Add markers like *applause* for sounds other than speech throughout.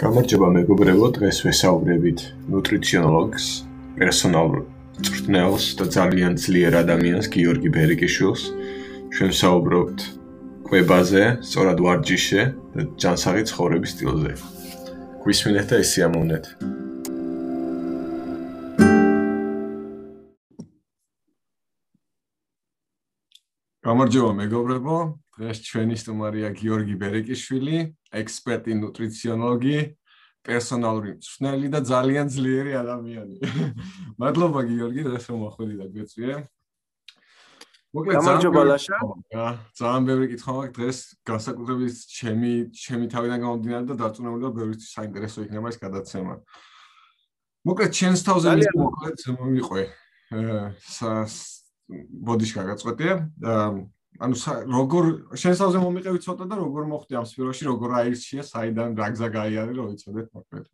გამარჯობა მეგობრებო, დღეს ვესაუბრებით ნუტრიციონოლოგს, პერსონალურ მწვრთნელს და ძალიან ძლიერ ადამიანს გიორგი ბერიკიშვილს. ჩვენ საუბრობთ კვებაზე, სწორად ვარჯიშზე და ჯანსაღი ცხოვრების სტილზე. გვისმინეთ და ესიამოვნეთ. გამარჯობა მეგობრებო, დღეს ჩვენი სტუმარია გიორგი ბერეკიშვილი, ექსპერტი ნუტრიციონოლოგი, პერსონალური მწვრთნელი და ძალიან ძლიერი ადამიანი. *laughs* მადლობა გიორგი, რომ მოხვედი და გვეწვიე. მოკლედ გამარჯობა ლაშა. ძალიან ბევრი კითხვა მაქვს დღეს განსაკუთრებით ჩემი ჩემი თავიდან გამომდინარე და დარწმუნებული ვარ ბევრი საინტერესო იქნება ეს გადაცემა. მოკლედ ჩენს თავზე მოკლედ მიყვე. აა ბოდიში გაგაწყვეტია. ანუ როგორ შენსავზე მომიყევი ცოტა და როგორ მოხდი ამ სფეროში, როგორ აირჩია, საიდან რაგზა გაიარე, რომ ვიცოდეთ მოკლედ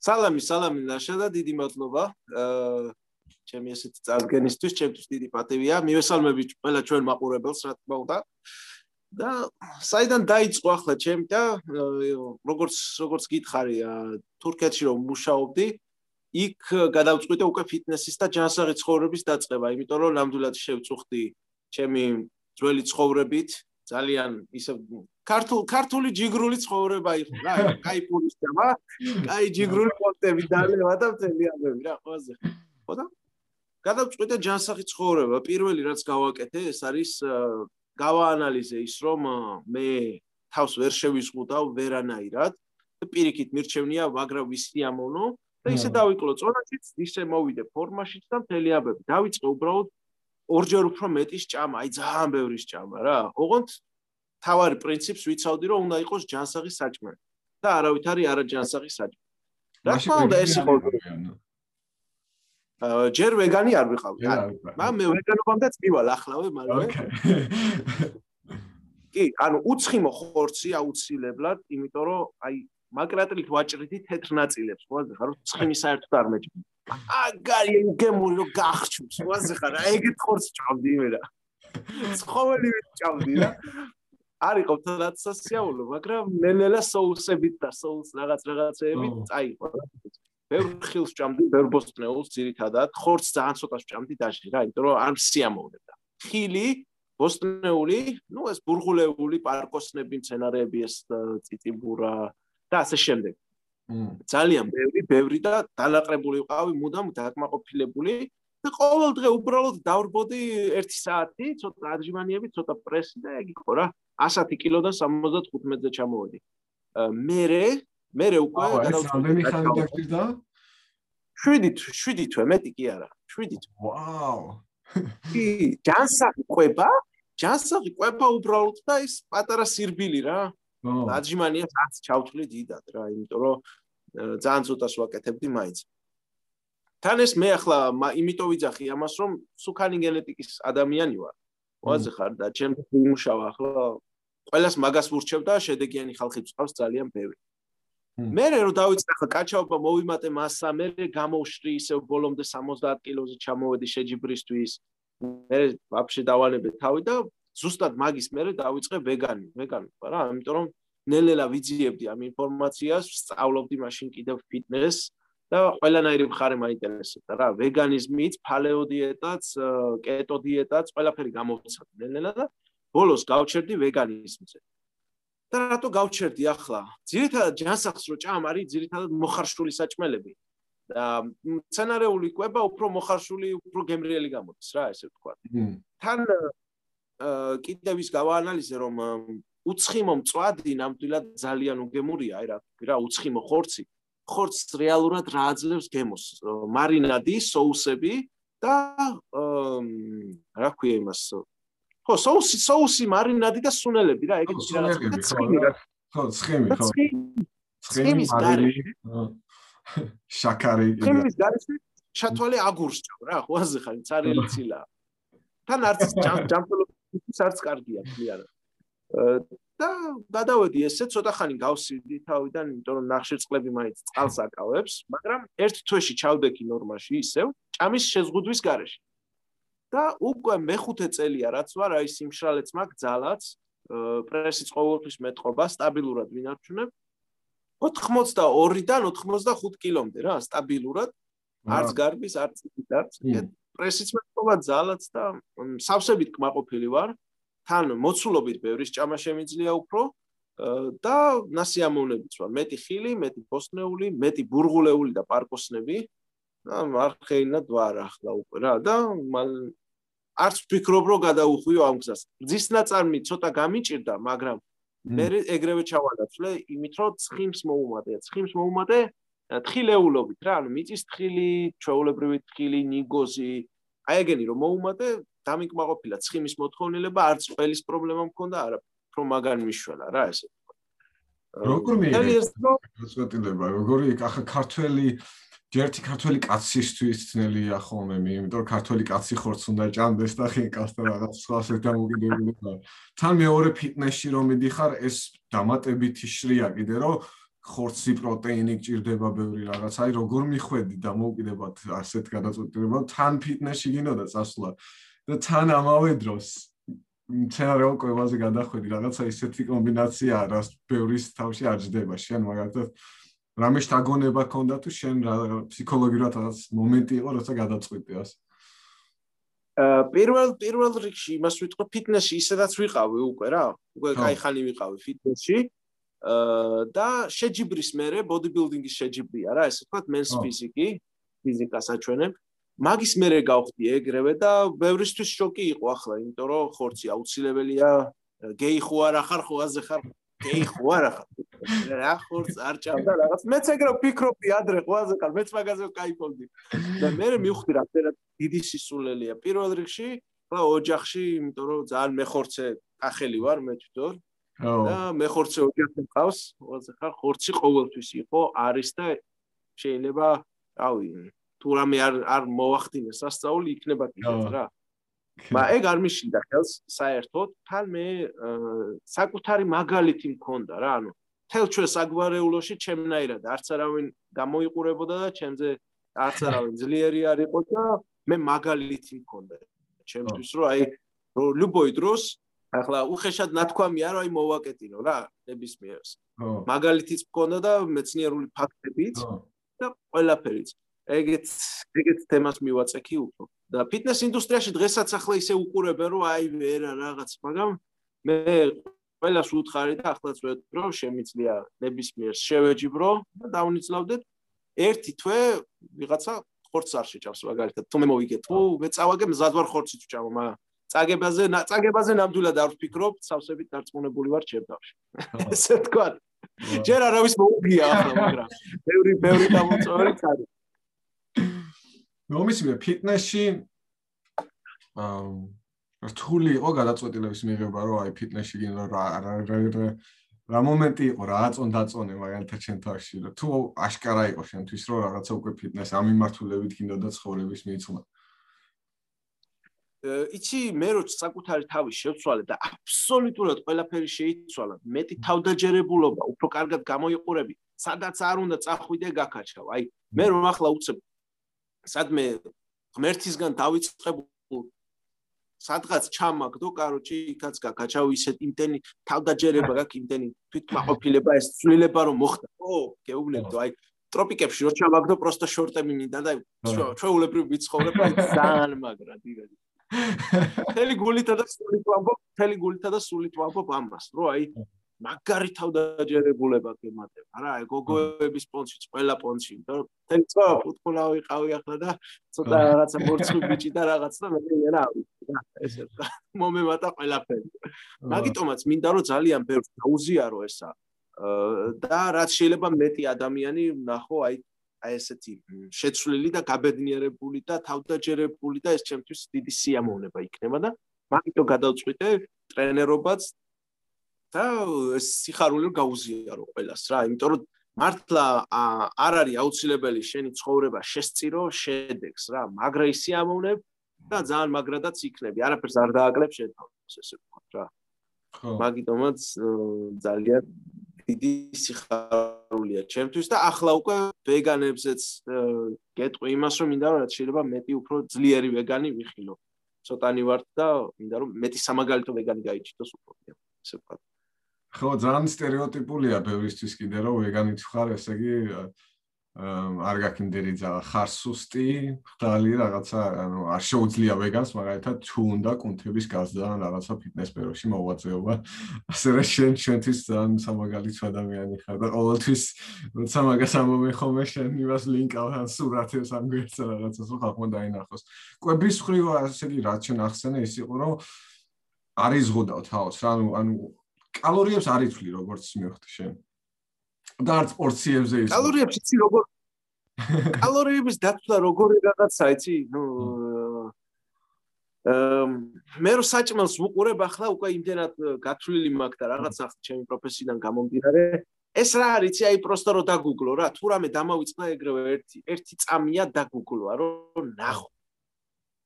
სალამი, სალამი ნაშა და დიდი მადლობა. აა ჩემი ესეთ წარგენისთვის, ჩემთვის დიდი პატივია. მივესალმები ყველა ჩვენ მაყურებელს, რა თქმა უნდა. და საიდან დაიწყო ახლა ჩემი და როგორც როგორც გითხარი, თურქეთში რომ მუშაობდი, იქ გადავწყვიტე უკვე ფიტნესის და ჯანსაღი ცხოვრების დაწყება, იმიტომ რომ ნამდვილად შევწუხდი ჩემი ძველი ცხოვრებით ძალიან ისე ქართულ ქართული ჯიგრული ცხოვრება იყო რა *laughs* კაი პულის ჯამა კაი ჯიგრული კონტები დალევა და მთელი ამბები რა ყველაზე. ხო და? გადავწყვიტე ჯანსაღი ცხოვრება. პირველი რაც გავაკეთე ეს არის გავაანალიზე ის რომ მე თავს ვერ შევიზღუდავ ვერანაირად. პირიქით მირჩევნია მაგრამ ვისი ამოვნო და ისე დავიკლო წონაშიც ისე მოვიდე ფორმაშიც და მთელი ამბები დავიწყე უბრალოდ ორჯერ უფრო მეტის ჭამა, აი ძალიან ბევრი ჭამა რა. ოღონდ თავარი პრინციპს ვიცავდი, რომ უნდა იყოს ჯანსაღი საჭმელი და არავითარი არა ჯანსაღი საჭმელი. რა თქმა უნდა ეს იყო აა ჯერ ვეგანი არ ვიყავი. მაგრამ მე ვეგანობამდე წივალ ახლავე, მაგრამ კი, ანუ უცხიმო ხორცი აუცილებლად, იმიტომ რომ აი მაკრატლით ვაჭრიდი თეთრ ნაწილებს, ხო, ხარ ცხიმი საერთოდ არ მეჭმე. აგარი გემულო გახჩუს ვაზე ხარ აი ეგეთ ხორცს ჭამდი მე რა ცხოველი ჭამდი რა. არ იყო თლაც სასიაულო მაგრამ ნელელა соусებით და соус რაღაც რაღაცეებით წაიყო რა. ბევრ ხილს ჭამდი ბევრ ბოსტნეულს ძირითადად. ხორცს ძალიან ცოტას ჭამდი დაჟე რა იმიტომ რომ არ სიამოვნებ და ხილი ბოსტნეული ну ეს ბურღულეული პარკოსნები მცენარეები ეს წიწიბურა და ასე შემდეგ. ძალიან ბევრი, ბევრი და დალაყრებული ვიყავი, მუდამ დაკმაყოფილებული და ყოველ დღე უბრალოდ დავრბოდი 1 საათი, ცოტა ადჟიმანიები, ცოტა პრესი და ეგ იყო რა. 100 კილოდან 75-ზე ჩამოვედი. მერე, მერე უკვე გადავწყვეტი ხანი დაგჭირდა? 7 7 თვე მეტი კი არა. 7 თვე. ვაუ. კი, ჯანსაღი ყვება, ჯანსაღი ყვება უბრალოდ და ის პატარა სირბილი რა. აჯიმანია რაც ჩავთვლი დიდად რა, იმიტომ რომ ძალიან ცოტას ვაკეთებდი მაინც. თან ეს მე ახლა იმიტომ ვიძახი ამას რომ სუქანი გენეტიკის ადამიანი ვარ. ყოაზე ხარ და ჩემ ვიმუშავა ახლა ყველას მაგას ვურჩევ და შედეგიანი ხალხი წავს ძალიან ბევრი. მე რო დავიწყე ახლა კაჩაობა მოვიმატე მასა, მე გამოვშრი ისე ბოლომდე 70 კილოზე ჩამოვედი შეჯიბრისთვის. მე ვაფშე დავალებე თავი და ზუსტად მაგის მერე დავიწყე ვეგანი, ვეგანი ვარ რა, იმიტომ რომ ნელ-ნელა ვიძიებდი ამ ინფორმაციას, სწავლობდი მაშინ კიდევ ფიტნეს და ყველანაირი მხარე მაინტერესებდა რა, ვეგანიზმიც, პალეო დიეტაც, კეტო დიეტაც, ყველაფერი გამოვცადი ნელ-ნელა და ბოლოს გავჩერდი ვეგანიზმზე. და რატო გავჩერდი ახლა? ძირითადად ჯანსაღს რო ჭამ არის ძირითადად მოხარშული საჭმელები. და სცენარეული კვება უფრო მოხარშული, უფრო გემრიელი გამოდის რა, ესე ვთქვა. თან კიდევ ის გავაანალიზე რომ უცხიმო მწვადი ნამდვილად ძალიან უგემურია, აი რა თქვი რა, უცხიმო ხორცი. ხორცს რეალურად რა აძლევს გემოს? მარინადი, соусები და რა ქვია იმას? ხო, соуსი, соуსი, მარინადი და სუნელები რა, ეგეთი რაღაცა. ცხიმი რა. ხო, ცხიმი, ხო. ცხიმი, მარინი. შაქარი. ცხიმის გარშე შათვალე აგურს ჭამ რა, ხო, აზე ხარ, ცარიელი ცილა. თან არც ჯამფელობის არც კარგია, მთლიანად. და გადავედი ესე ცოტა ხანი გავსივდი თავიდან, იმიტომ რომ ნახშირწყლები მაინც წყალს აკავებს, მაგრამ ერთ თვეში ჩავდექი ნორმაში ისევ, ჭამის შეზღუდვის გარეშე. და უკვე მეხუთე წელია რაც ვარ, აი სიმშრალეც მაგ ძალაც, პრესიც ყოველთვის მეტყობა, სტაბილურად ვინარჩუნებ 82-დან 85 კილომდე რა, სტაბილურად. არც გარბის, არც არც პრესიც მეტყობა ძალაც და სავსებით კმაყოფილი ვარ. თან მოცულობით ბევრი ჭამა შემიძლია უფრო და ნასიამოვნებიც ვარ. მეტი ხილი, მეტი ბოსნეული, მეტი ბურღულეული და პარკოსნები. და მარხეინად ვარ ახლა უკვე რა და არც ვფიქრობ რომ გადაუხვიო ამ გზას. ძის ნაწარმი ცოტა გამიჭირდა, მაგრამ მე ეგრევე ჩავალაცვლე იმით რომ ცხიმს მოუმატე. ცხიმს მოუმატე თხილეულობით რა, ანუ მიწის თხილი, ჩვეულებრივი თხილი, ნიგოზი, აი ეგენი რომ მოუმატე, დამიკმაყოფილა ცხიმის მოთხოვნილება, არც ყველის პრობლემა მქონდა, არა, რომ მაგან მიშველა რა ესე. როგორ მიიღე? როცა როგორი ახლა ქართველი ჯერთი ქართველი კაცისთვის ძნელია ხოლმე, იმიტომ რომ ქართველი კაცი ხორცს უნდა ჭამდეს და ხინკას და რაღაც სხვა შედამოკიდებული ხარ. თან მეორე ფიტნესში რომ მიდიხარ, ეს დამატებითი შრია კიდე რომ ხორცი პროტეინი გჭირდება ბევრი რაღაც. აი როგორ მიხვედი და მოვკიდებათ ასეთ გადაწყვეტილებად, თან ფიტნესში გინდა წასვლა. და თან ამავე დროს მცენარეულ კვებაზე გადახვედი, რაღაცა ისეთი კომბინაციაა, რაც ბევრის თავში არ ჯდება. შენ მაგალითად რამე შთაგონება ქონდა თუ შენ რა ფსიქოლოგიურად რაღაც მომენტი იყო, როცა გადაწყვეტიას? აა პირველ პირველ რიგში იმას ვიტყვი ფიტნესში ისედაც ვიყავი უკვე რა. უკვე кай ხანი ვიყავი ფიტნესში. აა და შეჯიბრის მერე ბოდიბილდინგის შეჯიბრია რა, ესე ვთქვათ, men's ფიზიკი, ფიზიკას აჩვენებ. მაგის მერე გავხდი ეგრევე და ბევრისთვის შოკი იყო ახლა, იმიტომ რომ ხორცი აუცილებელია. გეი ხო არ ახარ, ხო აზე ხარ? გეი ხო არ ახარ? რა ხორც არ ჭამდა რაღაც. მეც ეგრე ვფიქრობდი ადრე, ხო აზე ხარ? მეც მაგაზე ვკაიფობდი. და მე მივხვდი რა, რა დიდი სისულელია. პირველ რიგში, ხო ოჯახში, იმიტომ რომ ძალიან მეხორცე ახელი ვარ მე თვითონ. და მეხორცე ოჯახი მყავს, ხო აზე ხარ? ხორცი ყოველთვის იყო, არის და შეიძლება, რავი, თუ რამე არ არ მოახდინეს სასწაული იქნება კიდეც რა. მა ეგ არ მიშინდა ხელს საერთოდ, თან მე საკუთარი მაგალითი მქონდა რა, ანუ თელ ჩვენ საგვარეულოში ჩემნაირად არც არავინ გამოიყურებოდა და ჩემზე არც *laughs* არავინ ძლიერი არ იყო და მე მაგალითი მქონდა ჩემთვის რომ აი რო ლუბოი დროს ახლა უხეშად ნათქვამი არ აი მოვაკეტინო რა ნებისმიერს მაგალითიც მქონდა და მეცნიერული ფაქტებიც და ყველაფერიც ეგეთ ეგეთ თემას მივაწექი უფრო. და ფიტნეს ინდუსტრიაში დღესაც ახლა ისე უყურებენ რომ აი ვერა რაღაც მაგრამ მე ყველას უთხარი და ახლაც ვეთქრო შემიძლია ნებისმიერ შევეჯიბრო და დავნიცლავდეთ ერთი თვე ვიღაცა ხორცს არ შეჭავს მაგალითად. თუ მე მოვიგე თუ მე წავაგე მზად ვარ ხორცით ვჭამო მაგრამ წაგებაზე წაგებაზე ნამდვილად არ ვფიქრობ სავსებით დარწმუნებული ვარ ჩემდავში ესე თქვა ჯერ არავის მოუგია ახლა მაგრამ *laughs* ბევრი ბევრი გამოწვეული წარი მომისმე ფიტნესში აა რთული იყო გადაწყვეტილების მიღება, რომ აი ფიტნესში გინდა რა რა რა მომენტი იყო რა აწონ დაწონე მაგალითად შენ თავში და თუ აშკარა იყო შენთვის რომ რაღაცა უკვე ფიტნეს ამ მიმართულებით გინდა და ცხოვრების მიცუმა. იცი მე რო საკუთარი თავი შევცვალე და აბსოლუტურად ყველაფერი შეიცვალა მეტი თავდაჯერებულობა უფრო კარგად გამოიყურები სადაც არ უნდა წახვიდე გაკაჩავ აი მე რომ ახლა უცებ სადმე ღმერთისგან დავიწყებულ სადღაც ჩამაგდო, კაროჩი, იქაც გაკაჩავ ისეთ იმდენი თავდაჯერება გაქვს, იმდენი თვითმაყოფილება ეს ცვლილება რომ მოხდა. ო, გეუბნებდო, აი ტროპიკებში რო ჩამაგდო, პროსტო შორტები მინდა და ჩვეულებრივ ვიცხოვრებ, აი ძალიან მაგრა, დიგადი. *laughs* თელი გულითა და სულით ვამბობ, თელი გულითა და სულით ვამბობ ამას, რო აი მაგარი თავდაჯერებულება გემატება რა გოგოების პონჩიც ყველა პონჩი იმიტომ რომ თენ წო უთქულა ვიყავი ახლა და ცოტა რაღაცა მორცხვი ბიჭი და რაღაც და მე რა ესე მომემატა ყველაფერი. მაგიტომაც მინდა რომ ძალიან ბევრს დაუზიარო ესა. და რაც შეიძლება მეტი ადამიანი ნახო აი აი ესეთი შეცვლილი და გაბედნიერებული და თავდაჯერებული და ეს ჩემთვის დიდი სიამოვნება იქნება და მაგიტო გადავწყვიტე ტრენერობაც და სიხარული გაუზიარო ყველას რა, იმიტომ რომ მართლა არ არის აუცილებელი შენი ცხოვრება შესწირო შედეგს რა, მაგრა ისი ამოვნებ და ძალიან მაგრადაც იქნები, არაფერს არ დააკლებ შენ თავს ესე ვთქვა რა. ხო. მაგიტომაც ძალიან დიდი სიხარულია ჩემთვის და ახლა უკვე ვეგანებზეც გეტყვი იმას რომ მინდა რომ შეიძლება მეტი უფრო ძლიერი ვეგანი ვიხილო. ცოტანი ვარ და მინდა რომ მეტი სამაგალითო ვეგანი გაიჩიტოს უფრო. ესე ვთქვა. ხო, ძალიან стереოტიპულია ბევრისთვის კიდე, რომ ვეგანიც ხარ, ესე იგი არ გაკიმდერი ძალა, ხარ სუსტი, ხდალი რაღაცა, ანუ არ შეუძლია ვეგანს მაგალითად თუ უნდა კუნთების გაზრდა ან რაღაცა ფიტნეს სფეროში მოღვაწეობა. ასე რა შენ შენთვის ძალიან სამაგალითო ადამიანი ხარ და ყოველთვის როცა მაგას ამბობენ ხოლმე შენ იმას ლინკავ ან სურათებს ან გვერდს რაღაცას ხახმა დაინახოს. კვების ხრივ, ასე იგი რაც შენ ახსენე ის იყო რომ არ იზღუდავ თავს, ანუ ანუ კალორიებს არ იცვლი როგორც მივხვდი შენ. და არც პორციებზე ის კალორიებს იცი როგორ *laughs* კალორიების დაცვა როგორი რაღაცა იცი? ნუ ამ მე რო საჭმელს ვუყურებ ახლა უკვე იმდენად გათვლილი მაქვს და რაღაც ახ ჩემი პროფესიიდან გამომდინარე. ეს რა არის იცი? აი პროსტო რო დაგუგლო რა თუ რამე დამავიწყდა ეგრევე ერთი ერთი წამია დაგუგლოა რომ ნახო.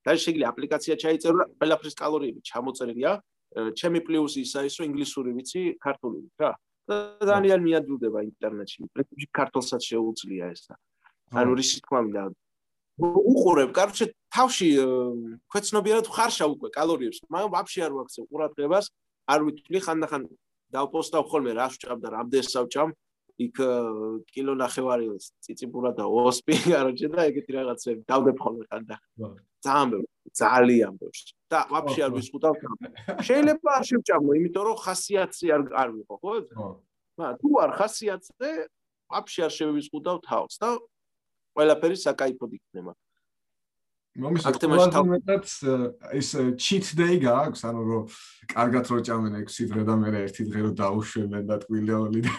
და შეიძლება აპლიკაცია ჩაიწერო რა ყველაფრის კალორიები ჩამოწერილია ჩემი პლუსი ისა ის რომ ინგლისური ვიცი ქართული რა. ძალიან მიადვილდება ინტერნეტში. პრინციპში ქართულსაც შეუძლია ეს და ანუ რისი თქმა მინდა უყურებ, კარჩე თავში ქვეცნობიერად ხარშა უკვე კალორიებს, მაგრამ ვაფშე არ ვაქცევ ყურადღებას, არ ვითვლი ხანდახან დავპოსტავ ხოლმე რა შეჭამ და რამდენს სავჭამ, იქ კილო ნახევარი ციციბურა და ოსპი, *laughs* კარჩე და ეგეთი რაღაცები დავდებ ხოლმე ხანდახან. ძალიან ბევრი, ძალიან ბევრი. და ვაფშე არ ვისყუდავ. შეიძლება არ შევჭამო, იმიტომ რომ ხასიათი არ არ ვიყო, ხო? მაგრამ თუ არ ხასიათზე, ვაფშე არ შევისყუდავ თავს და ყველაფერი საკაიფოდ იქნება. მომისაკუთრებად ის cheat day გაქვს, ანუ რომ კარგად რო ჭამენ 6 დღე და მე ერთი დღე რო დაუშვებენ და ტკვილეული *laughs* და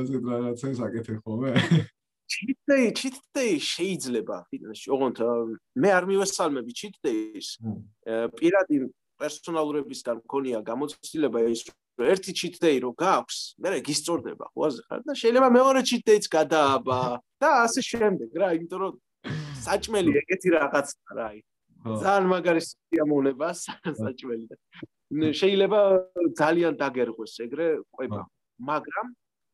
ასე რაღაცას აკეთებ ხოლმე. cheat day cheat day შეიძლება ფიტნესში. ოღონდ მე არ მივესალმები cheat day-ის პირატი პერსონალურებისგან მქონია გამოცდილება ის ერთი cheat day რო გაქვს მე გისწორდება ხوازე ხარ? და შეიძლება მეორე cheat day-ც გადააბა და ასე შემდეგ რა იმიტომ რომ საჭმელი ეგეთი რაღაცაა რა აი. ძალიან მაგარი სიამოვნება საჭმელი. და შეიძლება ძალიან დაგერღვეს ეგრე ყובה მაგრამ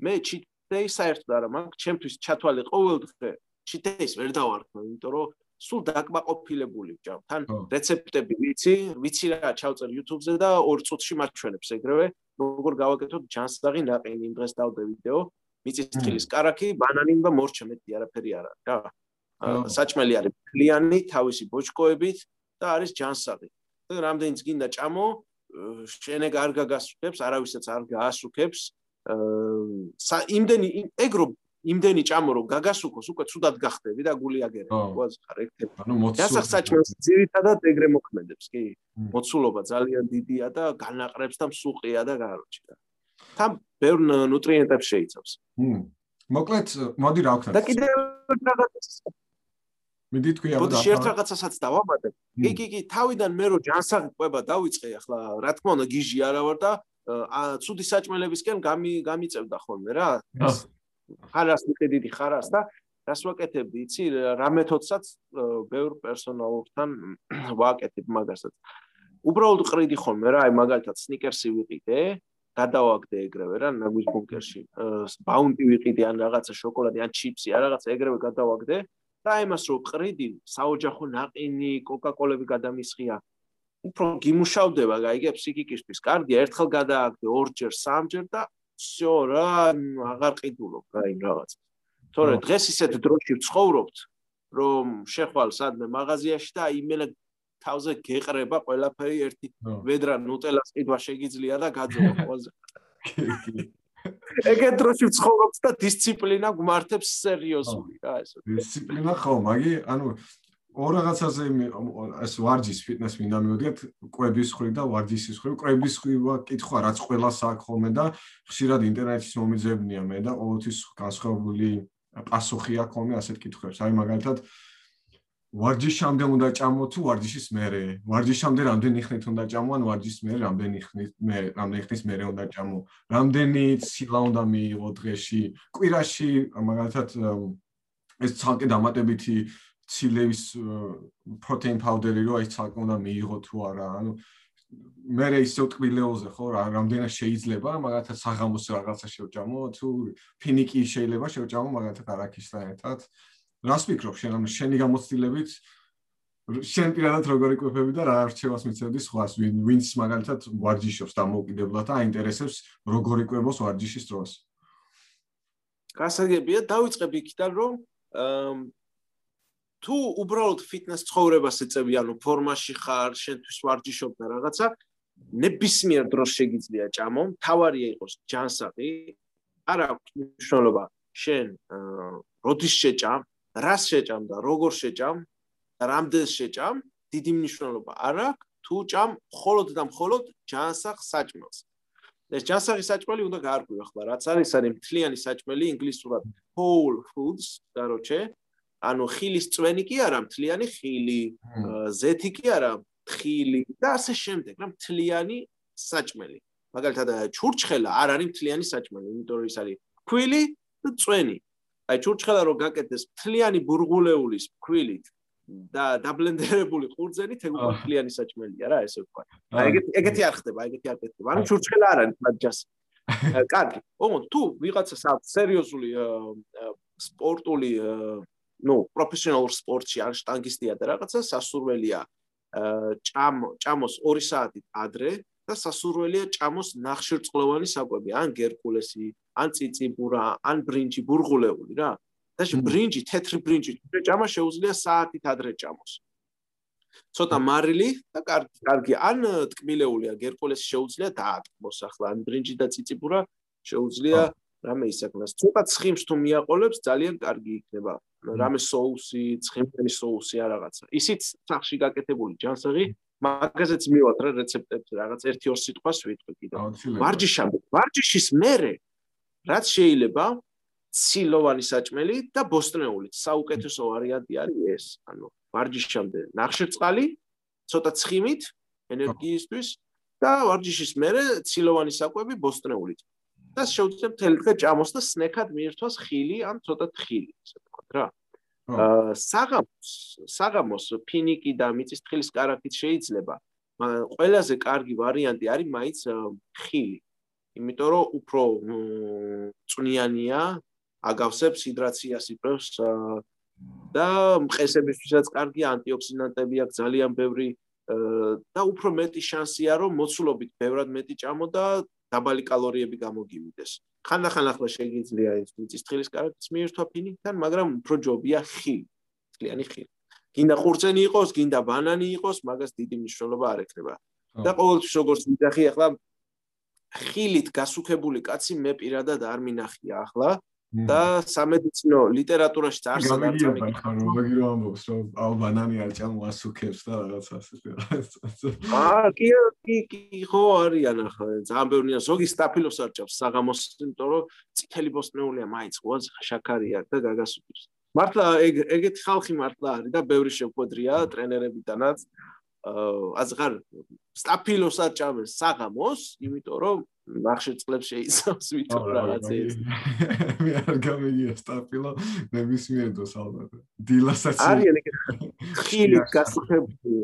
მე cheat და ის საერთოდ არა მაქვს ჩემთვის ჩათვალე ყოველდღე ჩიტეის ვერ დავარქმე იმიტომ რომ სულ დაკმაყოფილებული ვჯავთან რეცეპტები ვიცი ვიცი რა ჩავწერ YouTube-ზე და ორ წუთში მარჩვენებს ეგრევე როგორ გავაკეთოთ ჯანსაღი ნაყინი იმ დღეს დავდე ვიდეო მიწის თხილის караკი ბანანი და მორჩა მეტი არაფერი არ არის რა საჭმელი არის ფლიანი თავისი ბოჭკოებით და არის ჯანსაღი. და რამდენიც გინდა ჭამო შენეგ არ გაგასუქებს არავისაც არ გაასუქებს იმდენი ეგ რომ იმდენი ჭამო რომ გაგასუქოს უკვე ცუდად გახდები და გულიაგერი ყოველს ხარ ერთებ. ანუ მოცულობა. დასახ საჭმელს ძირითადად ეგრე მოქმედებს, კი? მოცულობა ძალიან დიდია და განაყრებს და მსუყია და გაროჩია. თან ბევრ ნუტრიენტებს შეიცავს. მმ. მოკლედ, მოდი რა ვქნათ. და კიდევ რაღაც მიდი თქვია და შე ერთ რაღაცასაც დავამატებ. კი კი კი, თავიდან მე რო ჯანსაღი ყვება დავიწყე ახლა, რა თქმა უნდა, გიჟი არა ვარ და ცუდი საჭმელებისკენ გამი გამიწევდა ხოლმე რა. ხარას მიხედიდი ხარას და რას ვაკეთებდი? იცი რა მეთოდსაც ბევრ პერსონალურთან *clears throat* ვაკეთებ მაგასაც. უბრალოდ ყრიდი ხოლმე რა აი მაგალითად სნიკერსი ვიყიდე გადავაგდე ეგრევე რა ნაგვის ბუნკერში. ბაუნტი ვიყიდე ან რაღაცა შოკოლადი ან ჩიპსი ან რაღაცა ეგრევე გადავაგდე და იმას რო ყრიდი საოჯახო ნაყინი კოკაკოლები გადამისხია უფრო გიმუშავდება, გაიგე ფსიქიკისთვის. კარგია, ერთხელ გადააგდე, ორჯერ, სამჯერ და всё რა, აღარ ყიდულობ რა იმ რაღაცას. თორე დღეს ისეთ დროში ვცხოვრობთ, რომ შეხვალ სადმე მაღაზიაში და იმენა თავზე გეყრება ყველაფერი ერთი ვედრა ნუტელას ყიდვა შეგიძლია და გაძოვა *laughs* ყველაზე. ეგეთ დროში ვცხოვრობთ და დისციპლინა გმართებს სერიოზული რა ესე. დისციპლინა ხო, მაგი, ანუ ორ რაღაცაზე ეს ვარჯის ფიტნეს მინდა მივდგეთ კვების ხრი და ვარჯისის ხრი კვების ხრივა კითხვა რაც ყველას აქვს ხოლმე და ხშირად ინტერნეტის მომიძებნია მე და ყოველთვის განსხვავებული პასუხი აქვს ხოლმე ასეთ კითხვებს. აი მაგალითად ვარჯის შამდე უნდა ჭამო თუ ვარჯიშის მერე? ვარჯის შამდე რამდენი ხნით უნდა ჭამო ან ვარჯის მერე რამდენი ხნით მე რამდენი ხნის მერე უნდა ჭამო? რამდენი ცილა უნდა მიიღო დღეში? კვირაში მაგალითად ეს ცალკე დამატებითი ცილების პროტეინ პაუდერი რო აი ცალკე უნდა მიიღო თუ არა ანუ მე რე ისე ტკბილეოზე ხო რა რამდენად შეიძლება მაგათაც საღამოს რაღაცა შევჭამო თუ ფინიკი შეიძლება შევჭამო მაგათაც არაქისთან ერთად. რას ფიქრობ შენ ანუ შენი გამოცდილებით შენ პირადად როგორ იკვებები და რა არჩევას მიცემდი სხვას? ვინ ვინც მაგალითად ვარჯიშობს დამოუკიდებლად და აინტერესებს როგორ იკვებოს ვარჯიშის დროს? გასაგებია დავიწყებ იქიდან რომ თუ უბრალოდ ფიტნეს ცხოვრებას ეწევი, ანუ ფორმაში ხარ, შენთვის ვარჯიშობ და რაღაცა, ნებისმიერ დროს შეიძლება ჭამო, თავარია იყოს ჯანსაღი, არ აქვს მნიშვნელობა შენ როდის შეჭამ, რას შეჭამ და როგორ შეჭამ, რამდენს შეჭამ, დიდი მნიშვნელობა არ აქვს, თუ ჭამ მხოლოდ და მხოლოდ ჯანსაღ საჭმელს. ეს ჯანსაღი საჭმელი უნდა გაარკვიო ახლა, რაც არის არის მთლიანი საჭმელი ინგლისურად whole foods, და როჩე, ანუ ხილის წვენი კი არა მთლიანი ხილი ზეთი კი არა ხილი და ასე შემდეგ რა მთლიანი საჭმელი მაგალითად ჩურჩხელა არ არის მთლიანი საჭმელი იმიტომ რომ ის არის ქვილი და წვენი აი ჩურჩხელა რო გაკეთდეს მთლიანი ბურღულეულის ქვილით და დაბლენდერებული ყურძენი თეგუპლიანი საჭმელია რა ესე ვთქვა. აი ეგეთი ეგეთი არ ხდება, ეგეთი არ ხდება. ანუ ჩურჩხელა არ არის მაგას. *laughs* კარგი. ოღონდ თუ ვიღაცას აქვს სერიოზული სპორტული ნუ პროფესიონალურ სპორტში არ შტანგისტია და რაღაცა სასურველია ჭამ ჭამოს 2 საათით ადრე და სასურველია ჭამოს ნახშირწყლოვანი საკვები, ან გერკულესი, ან ციციბურა, ან ბრინჯი ბურღულეული რა. და ბრინჯი, თეთრი ბრინჯი, ჭამა შეუძლია საათით ადრე ჭამოს. ცოტა მარილი და კარგი, კარგი, ან ტკბილეულია, გერკულეს შეუძლია დაატკბოს ახლა, ან ბრინჯი და ციციბურა შეუძლია რამე ისაკნას. ცოტა ცხიმს თუ მიაყოლებს, ძალიან კარგი იქნება. რამე соуსი, ცხიმიანი соуსი ან რაღაცა. ისიც სახში გაკეთებული ჯანსაღი, მაგაზეც მივალთ რა რეცეპტებს, რაღაც ერთი ორ სიტყვას ვიტყვი კიდე. მარჯიშამდე, მარჯიშის მერე რაც შეიძლება ცილოვანი საჭმელი და ბოსტნეული. საუკეთესო ვარიანტი არის ეს. ანუ ვარჯიშამდე ნახშირწყალი, ცოტა ცხიმით ენერგიისთვის და ვარჯიშის მერე ცილოვანი საკვები ბოსტნეულით. და შეუძლია მთელი დღე ჭამოს და სნეკად მიირთვას ხილი ან ცოტა თხილი, ასე ვთქვათ რა. აა საღამოს, საღამოს ფინიკი და მიწისთხილის კარაქით შეიძლება. ყველაზე კარგი ვარიანტი არის მაინც ხილი. იმიტომ რომ უფრო წვნიანია, აგავსებს ჰიდრაციას იპრევს და მყესებისთვისაც კარგი ანტიოქსიდანტები აქვს ძალიან ბევრი და უფრო მეტი შანსია რომ მოცულობით ბევრად მეტი ჭამო და დაბალი კალორიები გამოგივიდეს. ხანდახან ახლა შეიძლება ის მიწის თხილის კარაქის მიერთვა ფინიკთან, მაგრამ უფრო ჯობია ხილი, თლიანი ხილი. გინდა ყურძენი იყოს, გინდა ბანანი იყოს, მაგას დიდი მნიშვნელობა არ ექნება. და ყოველთვის როგორც ვიძახი ახლა ხილით გასუქებული კაცი მე პირადად არ მინახია ახლა. და სამედიცინო ლიტერატურაში წარს გამიგია ხარ რომ მაგირო ამბობს რომ აუ ბანანი არ ჭამო ასუქებს და რაღაც ასე აა კი კი კი ხო არიან ახლა ძალიან ბევრია ზოგი სტაფილოს არ ჭამს საღამოს იმიტომ რომ წითელი ბოსტნეულია მაინც ყოს შაქარია და გაგასუქებს. მართლა ეგ ეგეთი ხალხი მართლა არის და ბევრი შეკვედრია ტრენერებიდანაც. აა აზღარ სტაფილოს არ ჭამს საღამოს იმიტომ რომ ნახშე წლებს შეიცავს ვითომ რაღაც ეს მე არ გამიგია სტაფილო ნებისმიერ დროს ალბათ დილასაც არიან ხილით გასუხებული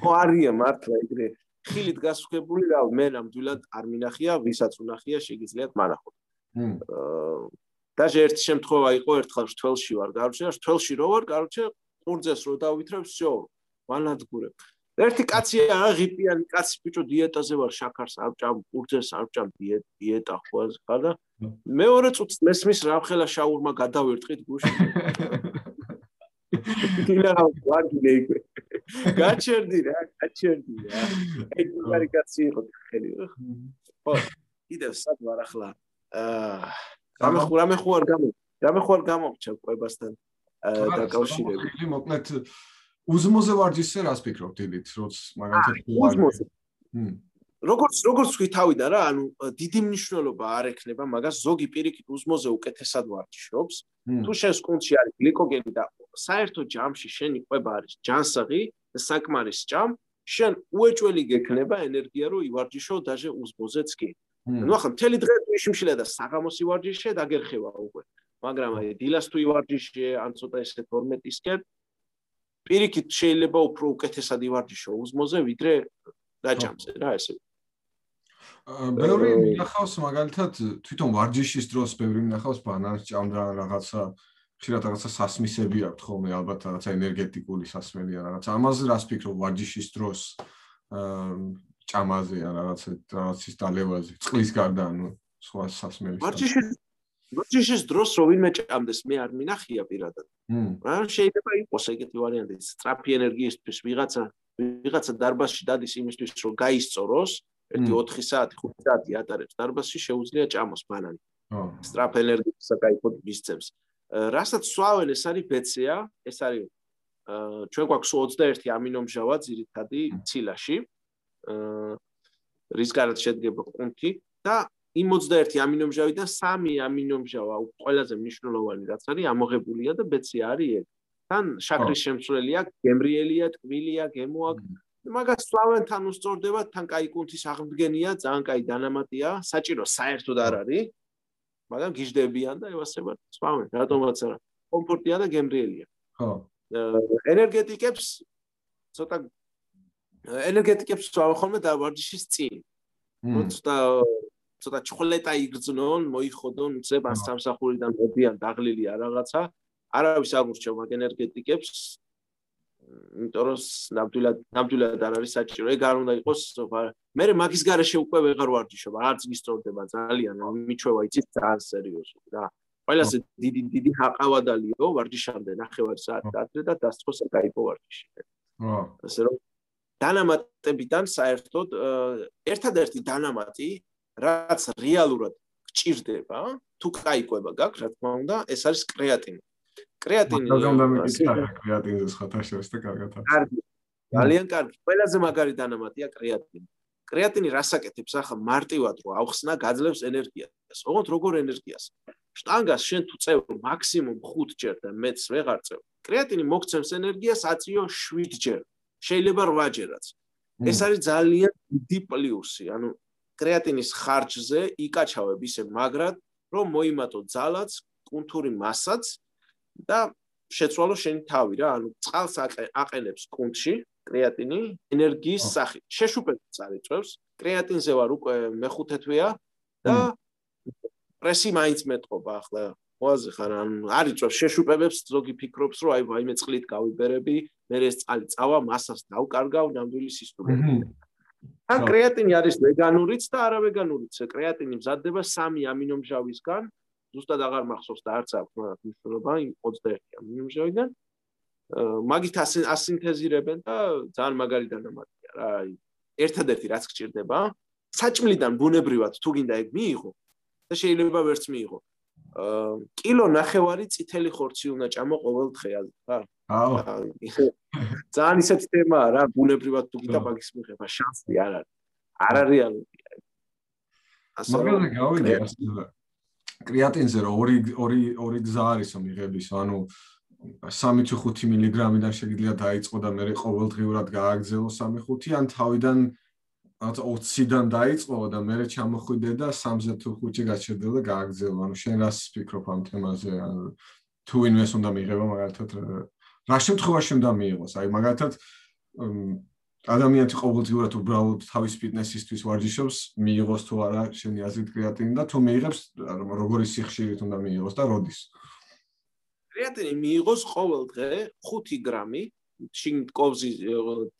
ხო არიან მართლა ეგრე ხილით გასუხებული რა მე ნამდვილად არ მინახია ვისაც უნახია შეგიძლიათ მანახოთ და ერთ შემთხვევა იყო ერთხელ შთველში ვარ გარჩე შთველში რო ვარ გარჩე ყურძეს რო დავითრებ всё ვანადგურებ ერთი კაცია რა ღიპიანი კაცი ბიჭო დიეტაზე ვარ შაქარს არ ჭამ ყურძეს არ ჭამ დიეტა ხო ხა და მეორე წუთს მესმის რა ხელა შაურმა გადავერტყით გუშინ. *laughs* დილა ვარგილე იქ გაჩერდი რა გაჩერდი რა. ეგ მაგარი კაცი იყო ხელი ხო კიდევ სად ვარ ახლა? აა რამე ხო რამე ხო არ გამო რამე ხო არ გამომჩა ყובასთან დაკავშირებით. მოკლედ უზმოზე ვართ ისე რას ფიქრობთ დილით როც მაგალითად უზმოზე. როგორც როგორც ვთქვი თავიდან რა ანუ დიდი მნიშვნელობა არ ექნება მაგას ზოგი პირიქით უზმოზე უკეთესად ვარჩიობს თუ შენს კონცში არის გლიკოგენი და საერთო ჯამში შენ იყვება არის ჯანსაღი და საკმარის ჯამ შენ უეჭველი გექნება ენერგია რომ ივარჯიშო დაჟე უზმოზეც კი. ну ახლა მთელი დღე თუ შიმშილა და საღამოს ივარჯიშე დაგერხება უკვე. მაგრამ აი დილას თუ ივარჯიშე ან ცოტა ესე 12-ისკენ პირიქით შეიძლება უფრო უკეთესად ივარჯიშო უზმოზე ვიდრე დაჭამზე რა ესე. ბევრი მინახავს მაგალითად თვითონ ვარჯიშის დროს ბევრი მინახავს ბანანს ჭამდა რაღაცა ხშირად რაღაცა სასმისები აქვს ხოლმე ალბათ რაღაცა ენერგეტიკული სასმელი ან რაღაცა. ამაზე რას ფიქრობ ვარჯიშის დროს? ჭამაზე ან რაღაცა რაღაცის დალევაზე წყლის გარდა ანუ სხვა სასმელი ვარჯიშის ვარჯიშის დროს რო ვინმე ჭამდეს მე არ მინახია პირადად. რა შეიძლება იყოს ეგეთი ვარიანტი სტრაფი ენერგიისთვის ვიღაცა ვიღაცა დარბაზში დადის იმისთვის რომ გაისწოროს ერთი 4 საათი 5 საათი ატარებს დარბაზში შეუძლია ჭამოს ბანანი სტრაფ ენერგიას საკაიფოდ მისცემს რასაც სვავენ ეს არის ბეცია ეს არის ჩვენ გვაქვს 21 ამინომჟავა ძირითადი ცილაში რის გარეთ შედგება ყუნთი და იმ 21 ამინომჟავიდან 3 ამინომჟავა ყველაზე მნიშვნელოვანი რაც არის ამოღებულია და ბეცია არის ეგ თან შაქრის შემცველია, გემრიელია, ტკბილია, გემოა. მაგას სვავენ თან უსწორდება თან კაი კუნთის აღდგენია, ძალიან კაი დანამატია, საჭირო საერთოდ არ არის. მაგრამ გიждდებიან და ევასებად სვამენ რატომაც არა. კომფორტია და გემრიელია. ხო. ენერგეტიკებს ცოტა ენერგეტიკებს სვამენ ხოლმე და ვარჯიშის წინ ცოტა ცოტა ჩხოლეტა იგრძნონ მოიხოდონ ძებან სამსახურიდან მოდიან დაღლილი არ რაღაცა არავის არ ურჩევ მაგ ენერგეტიკებს იმიტომ რომ ნამდვილად ნამდვილად არ არის საჭირო. ეგ არ უნდა იყოს მე მაგის garaშე უკვე ვეღარ ვარჯიშობ, არც გისწორდება ძალიან, მიჩვევა იცით ძალიან სერიოზული რა. ყველაზე დიდი დიდი ჰაყავადალიო ვარჯიშამდე ნახევარ საათი ადრე და დასწროს აკაიფო ვარჯიში. აა. ასე რომ დანამატებიდან საერთოდ ერთადერთი დანამატი რაც რეალურად გჭირდება, თუ кайკვება გაქვს, რა თქმა უნდა, ეს არის კრეატინი. კრეატინი. მაგრამ დამიკითხე კრეატინზე ხათაშებს და კარგად აქვს. კარგი. ძალიან კარგი. ყველაზე მაგარი დანამატია კრეატინი. კრეატინი რასაკეთებს ახლა მარტივად რო ავხსნა, გაძლევს ენერგიას. ოღონდ როგორ ენერგიას? штанგას შენ თუ წევ მაქსიმუმ 5 ჯერ და მეც ვეღარ წევ. კრეატინი მოგცემს ენერგიას აწიო 7 ჯერ. შეიძლება 8 ჯერაც. ეს არის ძალიან დიდი პლუსი. ანუ კრეატინის ხარჯზე იკაჩავებ ისე მაგრად, რომ მოიმატო ძალაც, კუნთური მასაც და შეცვალო შენი თავი რა, ანუ წყალს აყენებს კუნთში, კრეატინი ენერგიის სახით. შეშუპებს წარიწევს, კრეატინზე ვარ უკვე მეხუთე თვეა და პრესი მაინც მეტყობა ახლა. მოაზე ხარ ან არიწევს შეშუპებს ზოგი ფიქრობს რომ აი ვაიმე წყლით გავიბერები, მე ეს წყალი წავა მასას დავკარგავ ნამდვილი სისტემით. ან კრეატინი არის ვეგანურიც და არავეგანურიც. კრეატინი მზადდება სამი ამინომჟავისგან, ზუსტად აღარ მახსოვს და არც აქვს მაგათ მნიშვნელობა იმ 21 ამინომჟავიდან. მაგით ასინთეზირებენ და ძალიან მაგარი დანამატია რა. ერთადერთი რაც გჭირდება, საჭმლიდან ბუნებრივად თუ გინდა ეგ მიიღო და შეიძლება ვერც მიიღო. კილო ნახევარი წითელი ხორცი უნდა ჭამო ყოველ დღე რა. აუ. ძალიან ისეთი თემაა რა, ბუნებრივად თუ გინდა მაგის მიღება შანსი არ არის. არარეალურია. ასე რომ გავიდე ასე კრეატინზე რო ორი ორი ორი გზა არის მიღების, ანუ 3-5 მგ-დან შეიძლება დაიწყო და მე ყოველდღიურად გააგზელო 3-5, ან თავიდან რაც 20-დან დაიწყო და მე ჩამოხვიდე და 3-ზე თუ 5 გაჩერდე და გააგზელო. ანუ შენ რას ფიქრობ ამ თემაზე? თუ ინვეს უნდა მიიღება მაგალითად რა შემთხვევაში უნდა მიიღოს? აი მაგალითად ადამიანი ყოველდღურად უბრალოდ თავის ფიტნესისთვის ვარჯიშობს, მიიღოს თუ არა შენი აზრით კრეატინი და თუ მიიღებს, როგორი სიხშირით უნდა მიიღოს და როდის? კრეატინი მიიღოს ყოველ დღე 5 გრამი, შინ კოვზი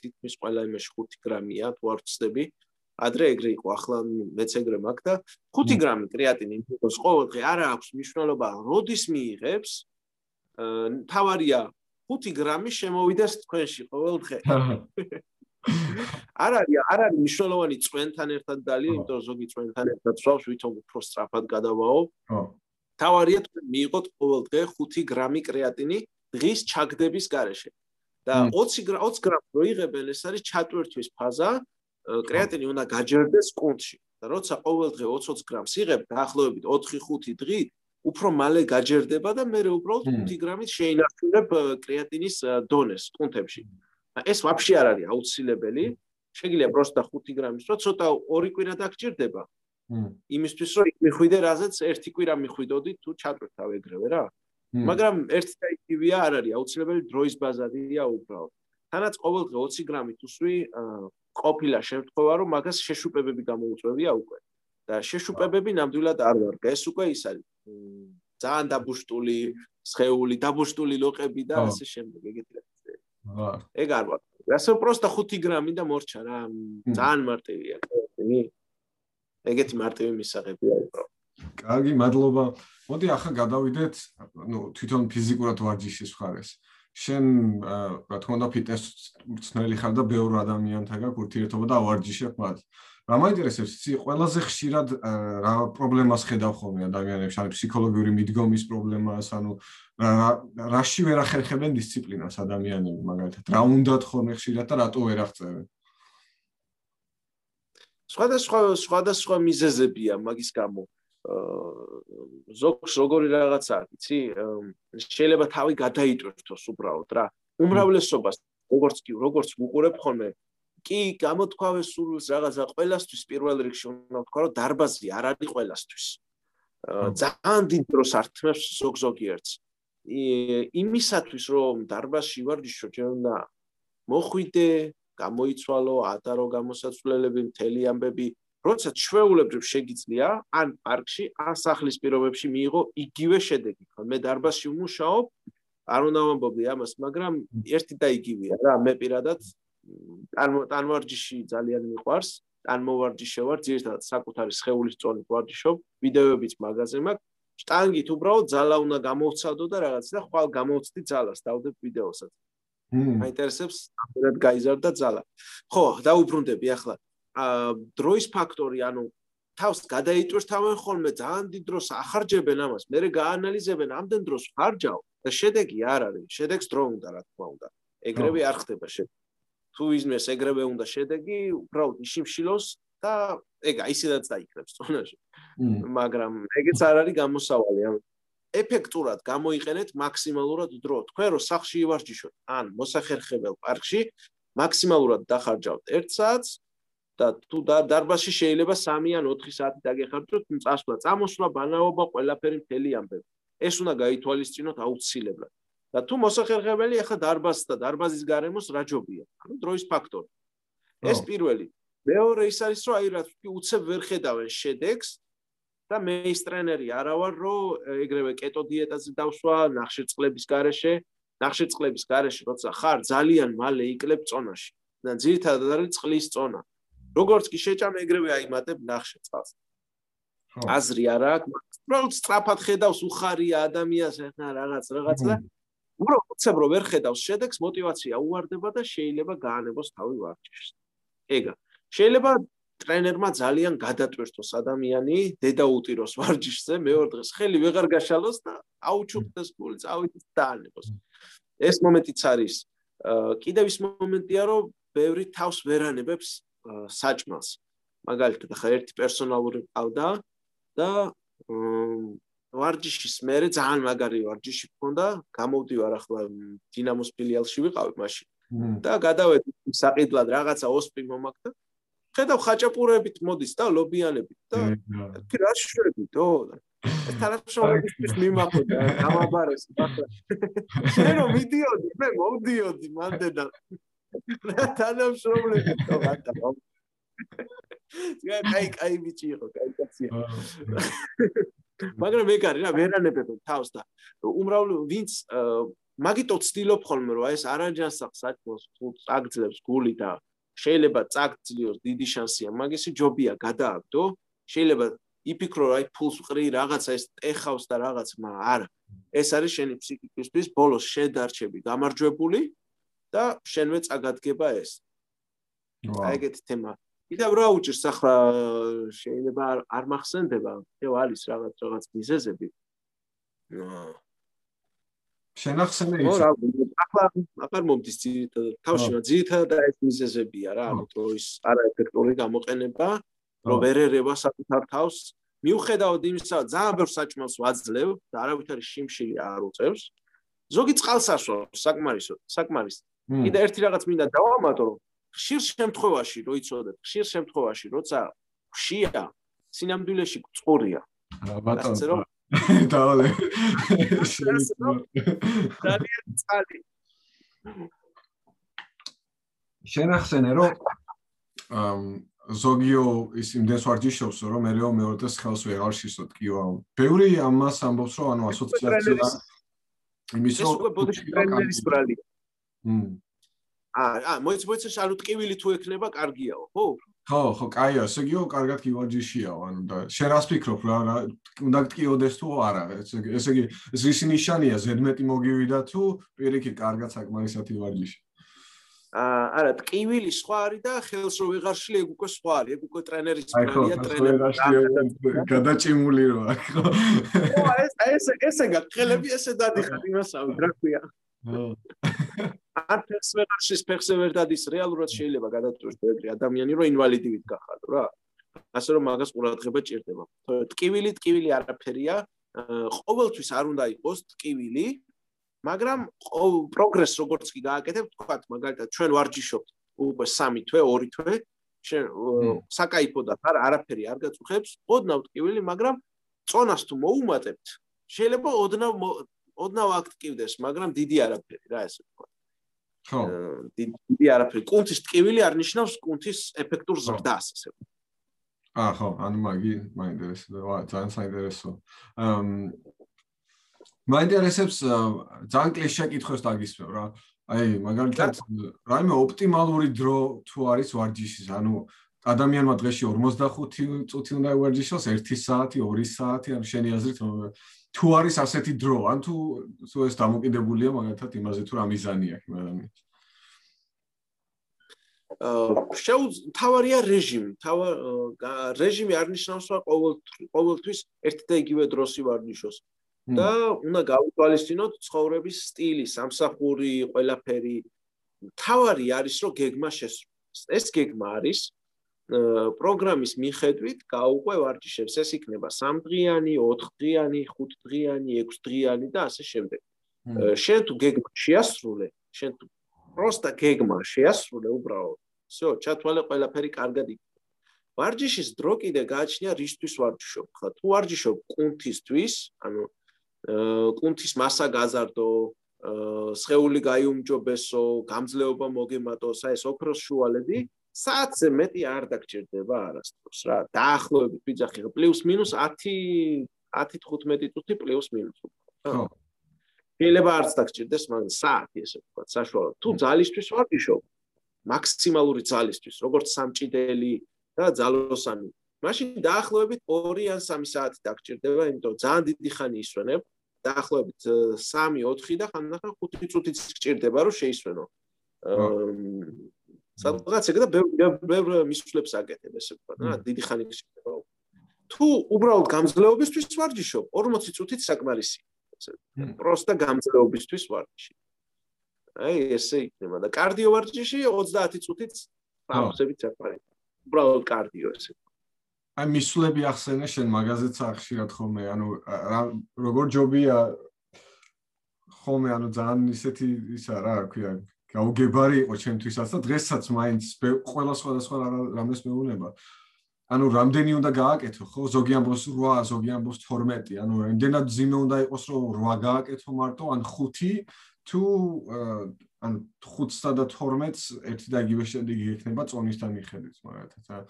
თითქმის ყველა იმაში 5 გრამია, თუ არ ვწდები. ადრე ეგრე იყო, ახლა მეც ეგრე მაქვს და 5 გრამი კრეატინი მიიღოს ყოველ დღე, არა აქვს მნიშვნელობა, როდის მიიღებს. თავარია 5 გრამი შემოვიდეს თქვენში ყოველ დღე. *laughs* არ არის არ არის მნიშვნელოვანი წვენთან ერთად დალია, იმიტომ რომ ზოგი წვენთან ერთად სვავს, ვითომ უფრო სწრაფად გადავაო. ხო. თავარია თქვენ მიიღოთ ყოველდღე 5 გრამი კრეატინი დღის ჩაგდების გარეშე. და 20 გრამ 20 გრამ როიღებენ, ეს არის ჩატვირთვის ფაზა. კრეატინი უნდა გაჯერდეს კუნთში. და როცა ყოველდღე 20-20 გრამს იღებ, დაახლოებით 4-5 დღით უფრო მალე გაჯერდება და მე უბრალოდ 5 გრამით შეინარჩუნებ კრეატინის დონეს კუნთებში. ეს ვაფშე არ არის აუცილებელი. შეგიძლია პროსტა 5 გრამის, რო ცოტა ორი კვირა დაგჭირდება. იმისთვის რომ იქ მიხვიდე, რაზეც ერთი კვირა მიხვიდოდი თუ ჩატრთავ ეგრევე რა. მაგრამ ერთი და იგივეა არ არის აუცილებელი დროის ბაზარია უბრალოდ. თანაც ყოველდღე 20 გრამით უსვი ყოფილა შემთხვევა რომ მაგას შეშუპებები გამოუწვევია უკვე. და შეშუპებები ნამდვილად არ ვარ. ეს უკვე ის არის. ძალიან დაბუშტული სხეული, დაბოშტული ლოყები და ასე შემდეგ ეგეთი რაღაცა. აა. ეგ არ ვარ. ასე პროსტა 5 გრამი და მორჩა რა. ძალიან მარტივია. ეგეთი მარტივი მისაღებია უფრო. კარგი, მადლობა. მოდი ახლა გადავიდეთ, ну, თვითონ ფიზიკურად ვარჯიშის მხარეს. შენ რა თქმა უნდა ფიტნეს მწნელი ხარ და ბევრ ადამიანთან გაქვს ურთიერთობა და ავარჯიშებ მათ. რა მაინტერესებს იცი ყველაზე ხშირად რა პრობლემას ხედავ ხოლმე ადამიანებს ანუ ფსიქოლოგიური მიდგომის პრობლემას ანუ რაში ვერ ახერხებენ დისციპლინას ადამიანები მაგალითად რა უნდათ ხოლმე ხშირად და რატო ვერ აღწევენ სხვადასხვა სხვადასხვა მიზეზებია მაგის გამო ზოგს როგორი რაღაცა იცი შეიძლება თავი გადაიტვირთოს უბრალოდ რა. უმრავლესობას როგორც კი როგორც უყურებ ხოლმე კი გამოთქვავე სულს რაღაცა ყველასთვის პირველ რიგში უნდა ვთქვა რომ დარბაზი არ არის ყველასთვის. ძალიან დიდ დროს ართმევს ზოგ ზოგიერთს. იმისათვის რომ დარბაზში ვარდიშო ჩვენ მოხვიდე გამოიცვალო ატარო გამოსაცვლელები მთელი ამბები როცა ჩვეულებრივ შეგიძლია ან პარკში ან სახლის პირობებში მიიღო იგივე შედეგი ხო მე დარბაზში ვმუშაობ არ უნდა ვამბობდი ამას მაგრამ ერთი და იგივეა რა მე პირადად ტანვარჯიში ძალიან მიყვარს. ტანმოვარჯიშე ვარ, ძირითადად საკუთარი სხეულის წონით ვარჯიშობ, ვიდეოებიც მაგაზე მაქვს. შტანგით უბრალოდ ძალა უნდა გამოვცადო და რაღაც და ხვალ გამოვცდი ძალას, დავდებ ვიდეოსაც. მაინტერესებს, ამდენად გაიზარდა ძალა. ხო, დაუბრუნდები ახლა. აა დროის ფაქტორი, ანუ თავს გადაიტვირთავენ ხოლმე ძალიან დიდ დროს ახარჯებენ ამას, მე გაანალიზებენ ამდენ დროს ხარჯავ და შედეგი არ არის. შედეგს დრო უნდა, რა თქმა უნდა. ეგრევე არ ხდება შედეგი. თუ ისმეს ეგრევე უნდა შედეგი, უბრალოდ იშიმშილოს და ეგ აისედაც დაიქრებს წონაში. მაგრამ ეგეც არ არის გამოსავალი, ანუ ეფექტურად გამოიყენეთ მაქსიმალურად დრო. თქვენ რო სახში ივარჯიშოთ, ან მოსახერხებელ პარკში მაქსიმალურად დახარჯავთ 1 საათს და თუ დარბაზში შეიძლება 3 ან 4 საათი დაგეხარჯოთ, წასვლა, წამოსვლა, ბანაობა, ყველაფერი მთელი ამბები. ეს უნდა გაითვალისწინოთ აუცილებლად. და თუ მოსახერხებელი ახლა დარბაზს და დარბაზის გარემოს რა ჯობია? ანუ დროის ფაქტორი. ეს პირველი. მეორე ის არის, რომ აი რა თქი უცებ ვერ ხედავენ შედეგს და მე ის ტრენერი არა ვარ, რომ ეგრევე კეტო დიეტაზე დავსვა ნახშირწყლების garaშე, ნახშირწყლების garaშე, როცა ხარ ძალიან მალე იკლებ წონაში. და ძირითადად არის წყლის წონა. როგორც კი შეჭამ ეგრევე აიმატებ ნახშეწალს. აზრი არ აქვს, უბრალოდ სწრაფად ხედავს უხარია ადამიანს ახლა რაღაც რაღაც და უბრალოდ უცებ რომ ვერ ხედავს შედეგს, мотиваცია უواردება და შეიძლება გაანებოს თავი ვარჯიშს. ეგა. შეიძლება ტრენერმა ძალიან გადატვირთოს ადამიანი, დედა უტიროს ვარჯიშზე, მეორე დღეს ხელი ვეღარ გაშალოს და აუჩუქდეს გული, წავიდეს დაანებოს. ეს მომენტიც არის. კიდევ ის მომენტია, რომ ბევრი თავს ვერ ანებებს საჭმელს. მაგალითად, ახლა ერთი პერსონალური ყავდა და ვარჯიშის მერე ძალიან მაგარი ვარჯიში გქონდა, გამოვდივარ ახლა დინამოს ფილიალში ვიყავი მაშინ. და გადავედი საყიდლად რაღაცა ოსპი მომაქდა. ხედავ ხაჭაპურებით მოდის და ლობიანებით და კი რა შეგვიდო? ეს თანამშრომლობის მიმაყდა, გამაბარეს. *laughs* შენ რომ მიდიოდი, მე მოვდიოდი მანდედა. რა თანამშრომლები თო რა. კაი, კაი ბიჭი იყო, კაი კაცია. *laughs* მაგრამ ეგ არის რა ვერანებებ თავს და უმრავლე ვინც მაგიტო ცდილობ ხოლმე რომ ეს არანჯანსახ საჭმოს წაგძლებს გული და შეიძლება წაგძლიოს დიდი შანსია მაგისი ჯობია გადააგდო შეიძლება იფიქრო რა ფულს ყრი რაღაცა ეს ტეხავს და რაღაც მაგრამ არა ეს არის შენი ფსიქიკისთვის ბოლოს შედარჩები გამარჯვებული და შენვე წაგადგება ეს. აი ეგეთი თემა. კიდევ რა უჭირს ახლა შეიძლება არ მახსენდება? თეო არის რაღაც რაღაც მიზეზები. შენახსენე ის ახლა აღარ მომდის ძირითადად თავშია ძირითადად ეს მიზეზებია რა ანუ დროის არაეფექტური გამოყენება რომ ვერ ერევა საკუთარ თავს. მიუხედავად იმისა ძალიან ბევრ საჭმელს ვაძლევ და არავითარი შიმშილი არ უწევს. ზოგი წყალსაშო საკმარისო საკმარის კიდე ერთი რაღაც მინდა დავამატო რომ ხშირ შემთხვევაში, რო იცოდეთ, ხშირ შემთხვევაში, როცა ხშია, სინამდვილეში წყურია. ბატონო. *laughs* დავალე. ძალიან წალი. შენახსენე რომ ამ ზოგიო ის იმდენს ვარჯიშობს რომ მეო მეორე დღეს ხელს ვეღარ შისოთ კიო. ბევრი ამას ამბობს რომ ანუ ასოციაცია იმის რომ ეს უკვე ბოდიში ტრენერის ბრალია. აა, აა, მოიც მოიც ანუ ტკივილი თუ ექნება, კარგიაო, ხო? ხო, ხო, კაია, ესე იგივე კარგად გივარჯიშიაო, ანუ და შენ რას ფიქრობ რა, რა, უნდა გტკიოდეს თუ არა, ესე იგი, ეს ის ნიშანია, ზედმეტი მოგივიდა თუ პირიქით კარგად საკმარისად ივარჯიში. აა, არა, ტკივილი სხვა არის და ხელს რო ვეღარ შლი, ეგ უკვე სხვა არის, ეგ უკვე ტრენერის ბრალია, ტრენერი. გადაჭიმული რო აქ ხო. ეს ეს ესე გაყელები ესე დადიხარ იმასავე, რა ქვია. არ ფეხს ვეღარ შეს ფეხს ვერ დადის რეალურად შეიძლება გადაწყვეტოს ეგრე ადამიანი რომ ინვალიდივით გახადო რა. ასე რომ მაგას ყურადღება ჭირდება. ტკივილი ტკივილი არაფერია. ყოველთვის არ უნდა იყოს ტკივილი მაგრამ პროგრესს როგორც კი გააკეთებ თქვა მაგალითად ჩვენ ვარჯიშობთ უკვე 3 თვე 2 თვე შენ საკაიფოდათ არ არაფერი არ გაწუხებს ოდნავ ტკივილი მაგრამ წონას თუ მოუმატებთ შეიძლება ოდნავ ოდნავ აქტივდეს მაგრამ დიდი არაფერი რა ესე ვთქვა. ხო. დიდი არაფერი. კუნთის ტკივილი არ ნიშნავს კუნთის ეფექტურ ზრდას ასე აა ხო ანუ მაგი მაინტერესებს ძალიან საინტერესო. ამ მაინტერესებს ძალიან კლიშე კითხოს დაგისმევ რა. აი მაგალითად რაიმე ოპტიმალური დრო თუ არის ვარჯიშის ანუ ადამიანმა დღეში 45 წუთი უნდა ევარჯიშოს 1 საათი 2 საათი ანუ შენი აზრით თუ არის ასეთი დრო, ან თუ თუ ეს დამოკიდებულია მაგათად იმაზე თუ რა მიზანი აქვს ადამიანს. აა შეუ თავარია რეჟიმი, თავა რეჟიმი არ ნიშნავს რომ ყოველ ყოველთვის ერთ და იგივე დროს ივარნიშოს. და უნდა გავუთვალისწინოთ ცხოვრების სტილი, სამსახური, ყველაფერი. თავარი არის რომ გეგმა შესრულდეს. ეს გეგმა არის პროგრამის მიხედვით გაუყვე ვარჯიშებს ეს იქნება 3 დღიანი, 4 დღიანი, 5 დღიანი, 6 დღიანი და ასე შემდეგ. შენ თუ გეგმა შეასრულე, შენ თუ პროსტა გეგმა შეასრულე უბრალოდ. всё, ჩათვალე ყველაფერი კარგად იქნება. ვარჯიშის დრო კიდე გააჩნია რისთვის ვარჯიშობ. ხა თუ ვარჯიშობ კუნთისთვის, ანუ კუნთის მასა გაზარდო, სხეული გაიუმჯობესო, გამძლეობა მოგემატოს, აი ეს ოქროს შუალედი, საათზე მეტი არ დაგჭირდება არასდროს რა. დაახლოებით ვიძახი პლუს მინუს 10 10-15 წუთი პლუს მინუს. ხო. შეიძლება არც დაგჭირდეს, მაგრამ საათი ესე ვთქვა, საშუალო. თუ ძალისთვის ვარჯიშობ, მაქსიმალური ძალისთვის, როგორც სამჭიდელი და ძალოსანი, მაშინ დაახლოებით 2 ან 3 საათი დაგჭირდება, იმიტომ ძალიან დიდი ხანი ისვენებ. დაახლოებით 3-4 და ხანდახან 5 წუთიც გჭირდება, რომ შეისვენო. სადღაც ეგ და ბევრ მისვლებს აკეთებ ესე ვთქვა რა დიდი ხანი გიშება თუ უბრალოდ გამძლეობისთვის ვარჯიშობ 40 წუთით საკმარისი პროსტა გამძლეობისთვის ვარჯიში. აი ესე იქნება და კარდიო ვარჯიში 30 წუთით პაუზებით საკმარისი უბრალოდ კარდიო ესე აი მისვლები ახსენე შენ მაგაზეც ახშირად ხოლმე ანუ როგორ ჯობია? ხოლმე ანუ ძალიან ისეთი ისა რა ქვია გაუგებარი იყო ჩემთვისაც და დღესაც მაინც ყველა სხვადასხვა რამეს მეუნება. ანუ რამდენი უნდა გააკეთო, ხო? ზოგი ამბობს 8, ზოგი ამბობს 12, ანუ რამდენად ძიმე უნდა იყოს, რომ 8 გააკეთო მარტო, ან 5 თუ ან 5-სა და 12-ს ერთი და იგივე შედეგი ექნება წონისთან მიხედვით, მაგალითად.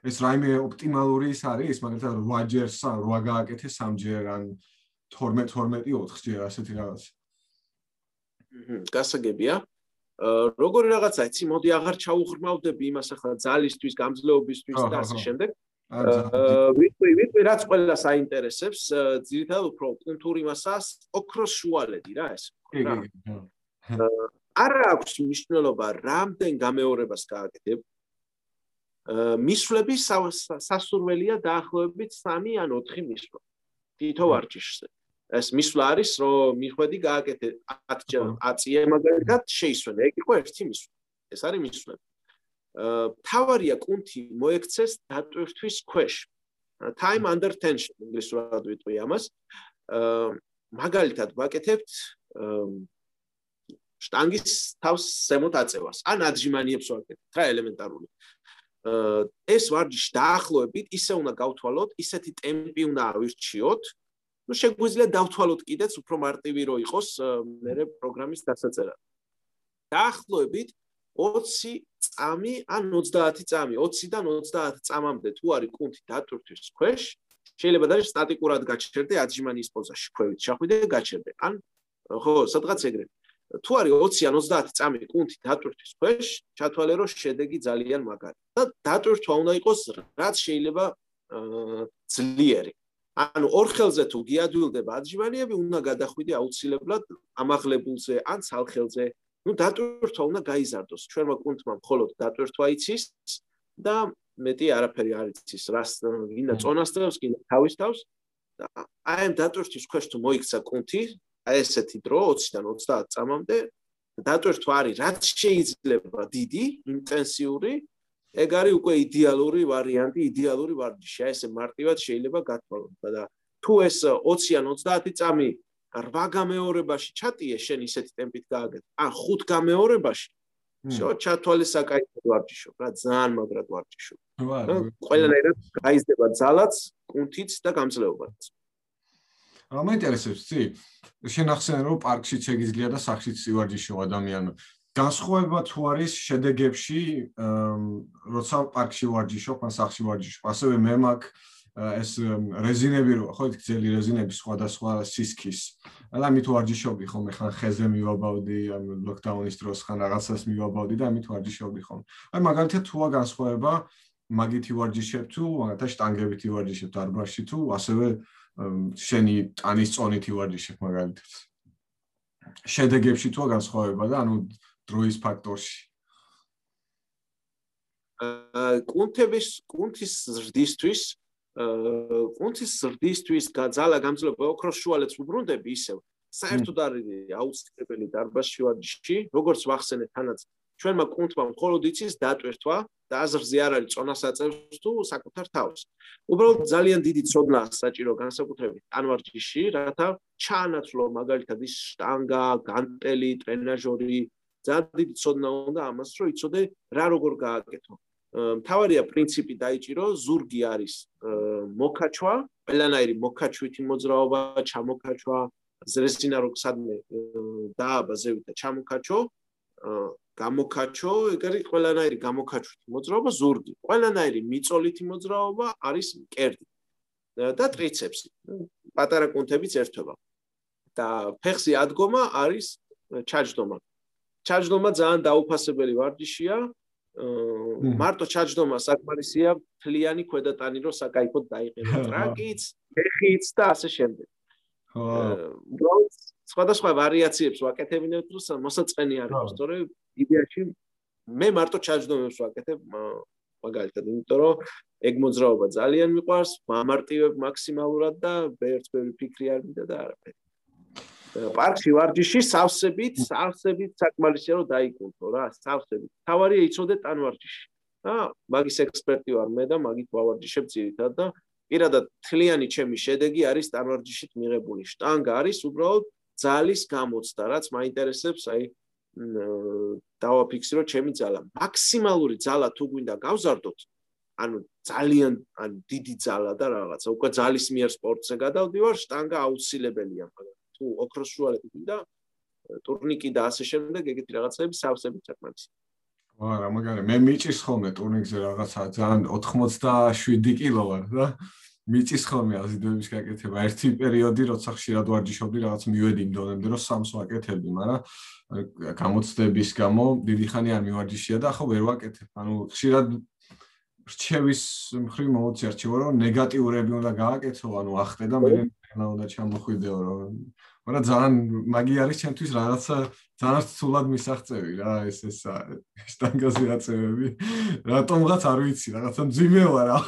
ეს რაიმე ოპტიმალური ის არის, მაგალითად 8 ჯერ 8 გააკეთე 3 ჯერ ან 12 12 4 ჯერ ასეთი რაღაც. ჰმ, გასაგებია. როგორი რაღაცა იცი მოდი აღარ ჩაუღრმავდები იმას ახლა ძალისთვის გამძლეობისთვის და ასე შემდეგ. ვიტყვი ვიტყვი რაც ყველას აინტერესებს ძირითადად უფრო კულტური მასას ოქროს შუალედი რა ეს არ აქვს მნიშვნელობა რამდენ გამეორებას გააკეთებ. მისვლები სასურველია დაახლოებით 3 ან 4 მისვლა. თითო ვარჯიშზე ეს მისვლა არის რომ მიხვედი გააკეთე 10 ჯერ 10 წიე მაგალითად შეისვენე ეგ იყო ერთი მისვლა. ეს არის მისვლა. აა თავარია კუნთი მოექცეს დატვირთვის ქვეშ. time under tension ინგლისურად ვიტყვი ამას. აა მაგალითად ვაკეთებთ შტანგის თავს ზემოთ აწევას. ან ადჟიმანიებს ვაკეთებთ რა ელემენტარული. აა ეს ვარჯიში დაახლოებით ისე უნდა გავთვალოთ ისეთი ტემპი უნდა ავირჩიოთ ну შეგვიძლია დავთვალოთ კიდეც უფრო მარტივი რო იყოს მე პროგრამის დასაწერად. დაახლოებით 20 წამი ან 30 წამი, 20-დან 30 წამამდე თუ არის კუნთი დატვირთვის ქვეშ, შეიძლება და სტატიკურად გაჩერდე აჯიმანის პოზაში, ქვევით ჩახვიდე და გაჩერდე. ან ხო, სადღაც ეგრე. თუ არის 20 ან 30 წამი კუნთი დატვირთვის ქვეშ, ჩათვალე რომ შედეგი ძალიან მაგარი. და დატვირთვა უნდა იყოს რაც შეიძლება ძლიერი. ანუ ორ ხელზე თუ გიადვილდება აჯვანიები, უნდა გადახვიდე აუცილებლად ამაღლებულზე ან ცალხელზე. ნუ დატვირთვა უნდა გაიზარდოს. ჩვენმა კუნთმა მხოლოდ დატვირთვა იცის და მეტი არაფერი არ იცის. რას გინდა წონასწრებს, გინდა თავის თავს. აი ამ დატვირთვის ქვეშ თუ მოიქცა კუნთი, აი ესეთი დრო 20-დან 30 წამამდე დატვირთვა არის რაც შეიძლება დიდი, ინტენსიური ეგ არის უკვე იდეალური ვარიანტი, იდეალური ვარჯიში. აი ესე მარტივად შეიძლება გათვალოთ და თუ ეს 20-ან 30 წამი 8 გამეორებაში ჩატიე შენ ისეთი ტემპით გააგეთ. ან 5 გამეორებაში შო ჩათვალე საკაიფო ვარჯიშო, რა ძალიან მაგრად ვარჯიშო. ყველანაირად გაიზრდება ძალაც, კუნთიც და გამძლეობაც. რა მაინტერესებს, ცი? შენ ახსენე რომ პარკშიც ეგიძლია და სახშიც ვარჯიშო ადამიანო. განსხვავება თუ არის შედეგებში, როცა პარკში ვარჯიშობ, ან სახში ვარჯიშობ. ასევე მე მაქვს ეს რეზინები რო ხო იქ ძელი რეზინები სხვადასხვა სისქის. და ამით ვარჯიშობდი ხომ ხან ხეზე მივაბავდი, ამ ლოკდაუნის დროს ხან რაღაცას მივაბავდი და ამით ვარჯიშობდი ხომ. აი მაგალითად თუა განსხვავება მაგითი ვარჯიშებ თუ მაგათა შტანგებითი ვარჯიშებ დარბაზში თუ ასევე შენი ტანის წონითი ვარჯიშებ მაგალითად. შედეგებში თუა განსხვავება და ანუ დროის ფაქტორში. აა კუნთების კუნთის ზრდისთვის აა კუნთის ზრდისთვის გაძალა გამძლეობა ოქროს შუალედს უბრუნდები ისევ საერთოდ არის აუცილებელი დარბაზში ვარჯიში როგორც ვახსენე თანაც ჩვენმა კუნთმა მხოლოდ იცის დატვირთვა და აზრზე არ არის წონას აწევს თუ საკუთარ თავს. უბრალოდ ძალიან დიდი ცოდნა საჭირო განსაკუთრებით ანვარჯიში, რათა ჩაანაცვლო მაგალითად ის შტანგა, განტელი, ტრენაჟორი, ძალიან დიდი ცოდნა უნდა ამას, რომ იცოდე რა როგორ გააკეთო. მთავარია პრინციპი დაიჭირო, ზურგი არის მოკაჩვა, ყველანაირი მოკაჩვითი მოძრაობა, ჩამოკაჩვა, ზრესინა რო სადმე დააბა ზევით და ჩამოკაჩო, გამოკაჩო, ეგ არის ყველანაირი გამოკაჩვითი მოძრაობა, ზურგი. ყველანაირი მიწოლითი მოძრაობა არის კერდი და ტრიცეპსი. პატარა კუნთებიც ერთობა. და ფეხზე ადგომა არის ჩაჯდომა. ჩაჯდომა ძალიან დაუფასებელი ვარჯიშია. მარტო ჩაჯდომა საკმარისია ფლიანი ქვედატანი რო საკაიფოდ დაიყენო ტრაკიც, ფეხიც და ასე შემდეგ. ხო. უბრალოდ სხვადასხვა ვარიაციებს ვაკეთებინებ, თუ მოსაწყენი არის, სწორედ იდეაში მე მარტო ჩაჯდომებს ვაკეთებ მაგალითად, იმიტომ რომ ეგ მოძრაობა ძალიან მიყვარს, მამარტივებ მაქსიმალურად და ერთბერი ფიქრი არ მინდა და არაფერი. პარკში ვარჯიში სავსებით, სავსებით საკმარისია რომ დაიკუნთო რა, სავსებით. თავარია იცოდე ტანვარჯიში. და მაგის ექსპერტი ვარ მე და მაგით ვავარჯიშებ ძირითადად და პირადად თლიანი ჩემი შედეგი არის ტანვარჯიშით მიღებული. შტანგა არის უბრალოდ ძალის გამოცდა, რაც მაინტერესებს, აი დავაფიქსირო ჩემი ძალა. მაქსიმალური ძალა თუ გვინდა გავზარდოთ, ანუ ძალიან ან დიდი ძალა და რაღაცა, უკვე ძალის მიერ სპორტზე გადავდივარ, შტანგა აუცილებელია, მაგრამ თუ ოქროს შუალები გინდა ტურნიკი და ასე შემდეგ ეგეთი რაღაცები სავსებით საკმარისია. არა, მაგარი მე მიჭის ხოლმე ტურნიკზე რაღაცა ძალიან 87 კილო ვარ და მიჭის ხოლმე აზიდების გაკეთება. ერთი პერიოდი როცა ხშირად ვარჯიშობდი რაღაც მივედი იმ დონემდე რომ სამს ვაკეთებდი, მაგრამ გამოცდების გამო დიდი ხანი არ მივარჯიშია და ახლა ვერ ვაკეთებ. ანუ ხშირად რჩევის მხრივ მომოცი არჩევო რომ ნეგატიურები უნდა გააკეთო, ანუ ახტე და მე რა უნდა ჩამოხვიდეო რომ მაგრამ ძალიან მაგი არის ჩემთვის რაღაცა ძალიან ცუდად მისაღწევი რა ეს ეს სტანგაზე აწევები. რატომღაც არ ვიცი რაღაცა ძიმე ვარ რა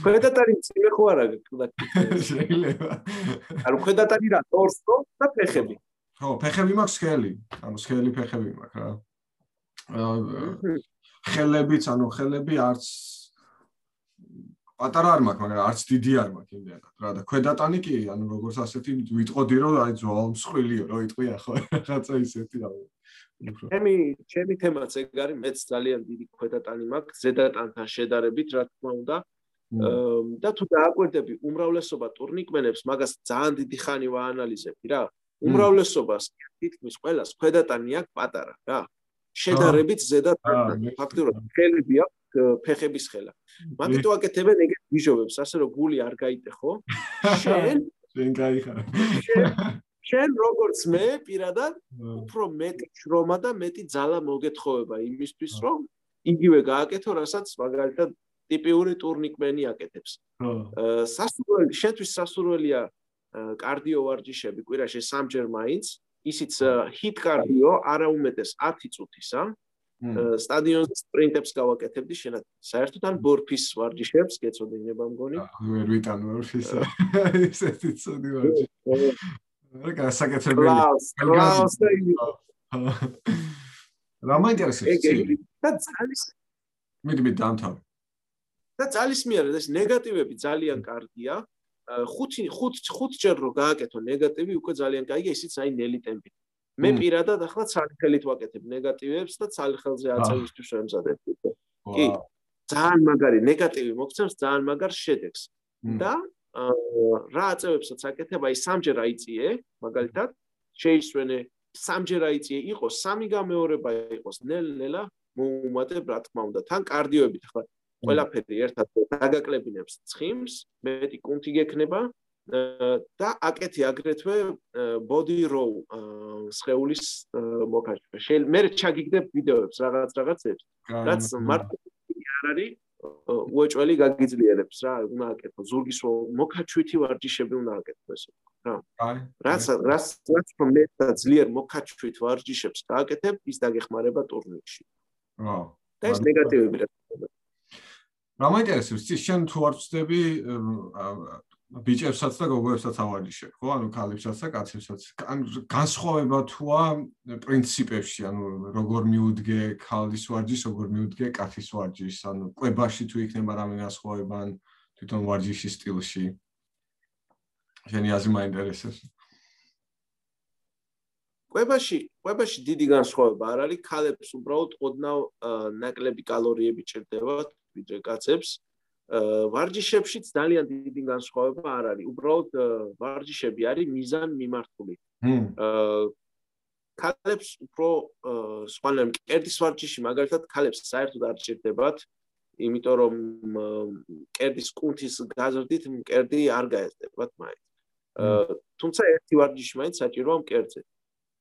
ქვედატარი ძიმე ხო არა *laughs* შეიძლება. ანუ ქვედატარი რა ტორსო და ფეხები? ხო ფეხები მაქვს ხელი ანუ ხელი ფეხები მაქვს რა. ხელებიც ანუ ხელები არც პატარა არ მაქვს, მაგრამ არც დიდი არ მაქვს იმდენად. რა და ქვედატანი კი, ანუ როგორც ასეთი ვიტყოდი რომ აი ძვალ მსხვილიო, რო იტყვია ხო, რაღაცა ისეთი რა. ჩემი ჩემი თემაც ეგ არის, მეც ძალიან დიდი ქვედატანი მაქვს, ზედატანთან შედარებით, რა თქმა უნდა. და თუ დააკვირდები უმრავლესობა ტურნიკმენებს, მაგას ძალიან დიდი ხანი ვაანალიზებდი რა. უმრავლესობას თითქმის ყველას ქვედატანი აქვს პატარა რა. შედარებით ზედატანთან ფაქტობრივად ხელები აქვს ფეხების ხელა. მათი აკეთებენ ეგეთ ბიჟობებს, ასე რომ გული არ გაიტეხო. შენ *laughs* შენ გაიხარ. *laughs* შენ როგორც მე პირადად უფრო მეტი შრომა და მეტი ძალა მოგეთხოვება იმისთვის რომ იგივე გააკეთო რასაც მაგალითად ტიპიური ტურნიკმენი აკეთებს. სასურველი შენთვის სასურველია კარდიო ვარჯიშები კვირაში სამჯერ მაინც ისიც ჰიტ კარდიო არა უმეტეს 10 წუთისა. სტადიონ სპრინტებს გავაკეთებდი შენად. საერთოდ ან ბორფის ვარჯიშებს გეწოდინება მგონი? ვერ ვიტან ბორფისა. ისეთი ცუდი ვარჯიში. რა საკეთებელი. რა მაინტერესებს? და ძალის მიდი მიდი დამთავრე. და ძალის მიერ ეს ნეგატივები ძალიან კარგია. ხუთი ხუთ ხუთჯერ რო გააკეთო ნეგატივი უკვე ძალიან კაია ისიც აი ნელი ტემპი. მე პირადად ახლა ცალხელით ვაკეთებ ნეგატივებს და ცალხელზე აწევისთვის ვემზადებ. კი. ძალიან მაგარი ნეგატივი მოგცემს ძალიან მაგარ შედეგს. და რა აწევებსაც აკეთებ აი სამჯერ აიწიე მაგალითად შეისვენე სამჯერ აიწიე იყოს სამი გამეორება იყოს ნელ-ნელა მოუმატებ რა თქმა უნდა თან კარდიოებით ახლა ყველაფერი ერთად დაგაკლებინებს ცხიმს მეტი კუნთი გექნება და აკეთი აგრეთვე body row სხეულის მოკაჭრება. შეიძლება მე ჩაგიგდებ ვიდეოებს რაღაც რაღაცებს, რაც მარტო არ არის უეჭველი გაგიძლიერებს რა, უნდა აკეთო ზურგის მოკაჩვითი ვარჯიშები უნდა აკეთო ესე რა. რაც რაც რაც მე და ძლიერ მოკაჩვით ვარჯიშებს გააკეთებ, ის დაგეხმარება ტურნირში. რა. და ეს ნეგატივები რა. რა მაინტერესებს, ის შენ თუ არ ვწდები ბიჭებსაც და გოგოებსაც ავარჯიშებ, ხო? ანუ ქალებსაც და კაცებსაც. ან განსხვავება თუა პრინციპებში, ანუ როგორ მიუდგე ქალის ვარჯიშს, როგორ მიუდგე კაცის ვარჯიშს, ანუ კვებაში თუ იქნება რამე განსხვავება ან თვითონ ვარჯიშის სტილში. შენი აზრი მაინტერესებს. კვებაში, კვებაში დიდი განსხვავება არ არის, ქალებს უბრალოდ ოდნავ ნაკლები კალორიები ჭირდებათ ვიდრე კაცებს. ვარჯიშებშიც ძალიან დიდი განსხვავება არ არის. უბრალოდ ვარჯიშები არის მიზან მიმართული. აა კალებს უფრო სხვანაირ კერდის ვარჯიში მაგალითად კალებს საერთოდ არ ჭირდებათ, იმიტომ რომ კერდის კუნთის გაზრდით კერდი არ გაეზრდებათ მაინც. აა თუმცა ერთი ვარჯიში მაინც საჭიროა კერდზე.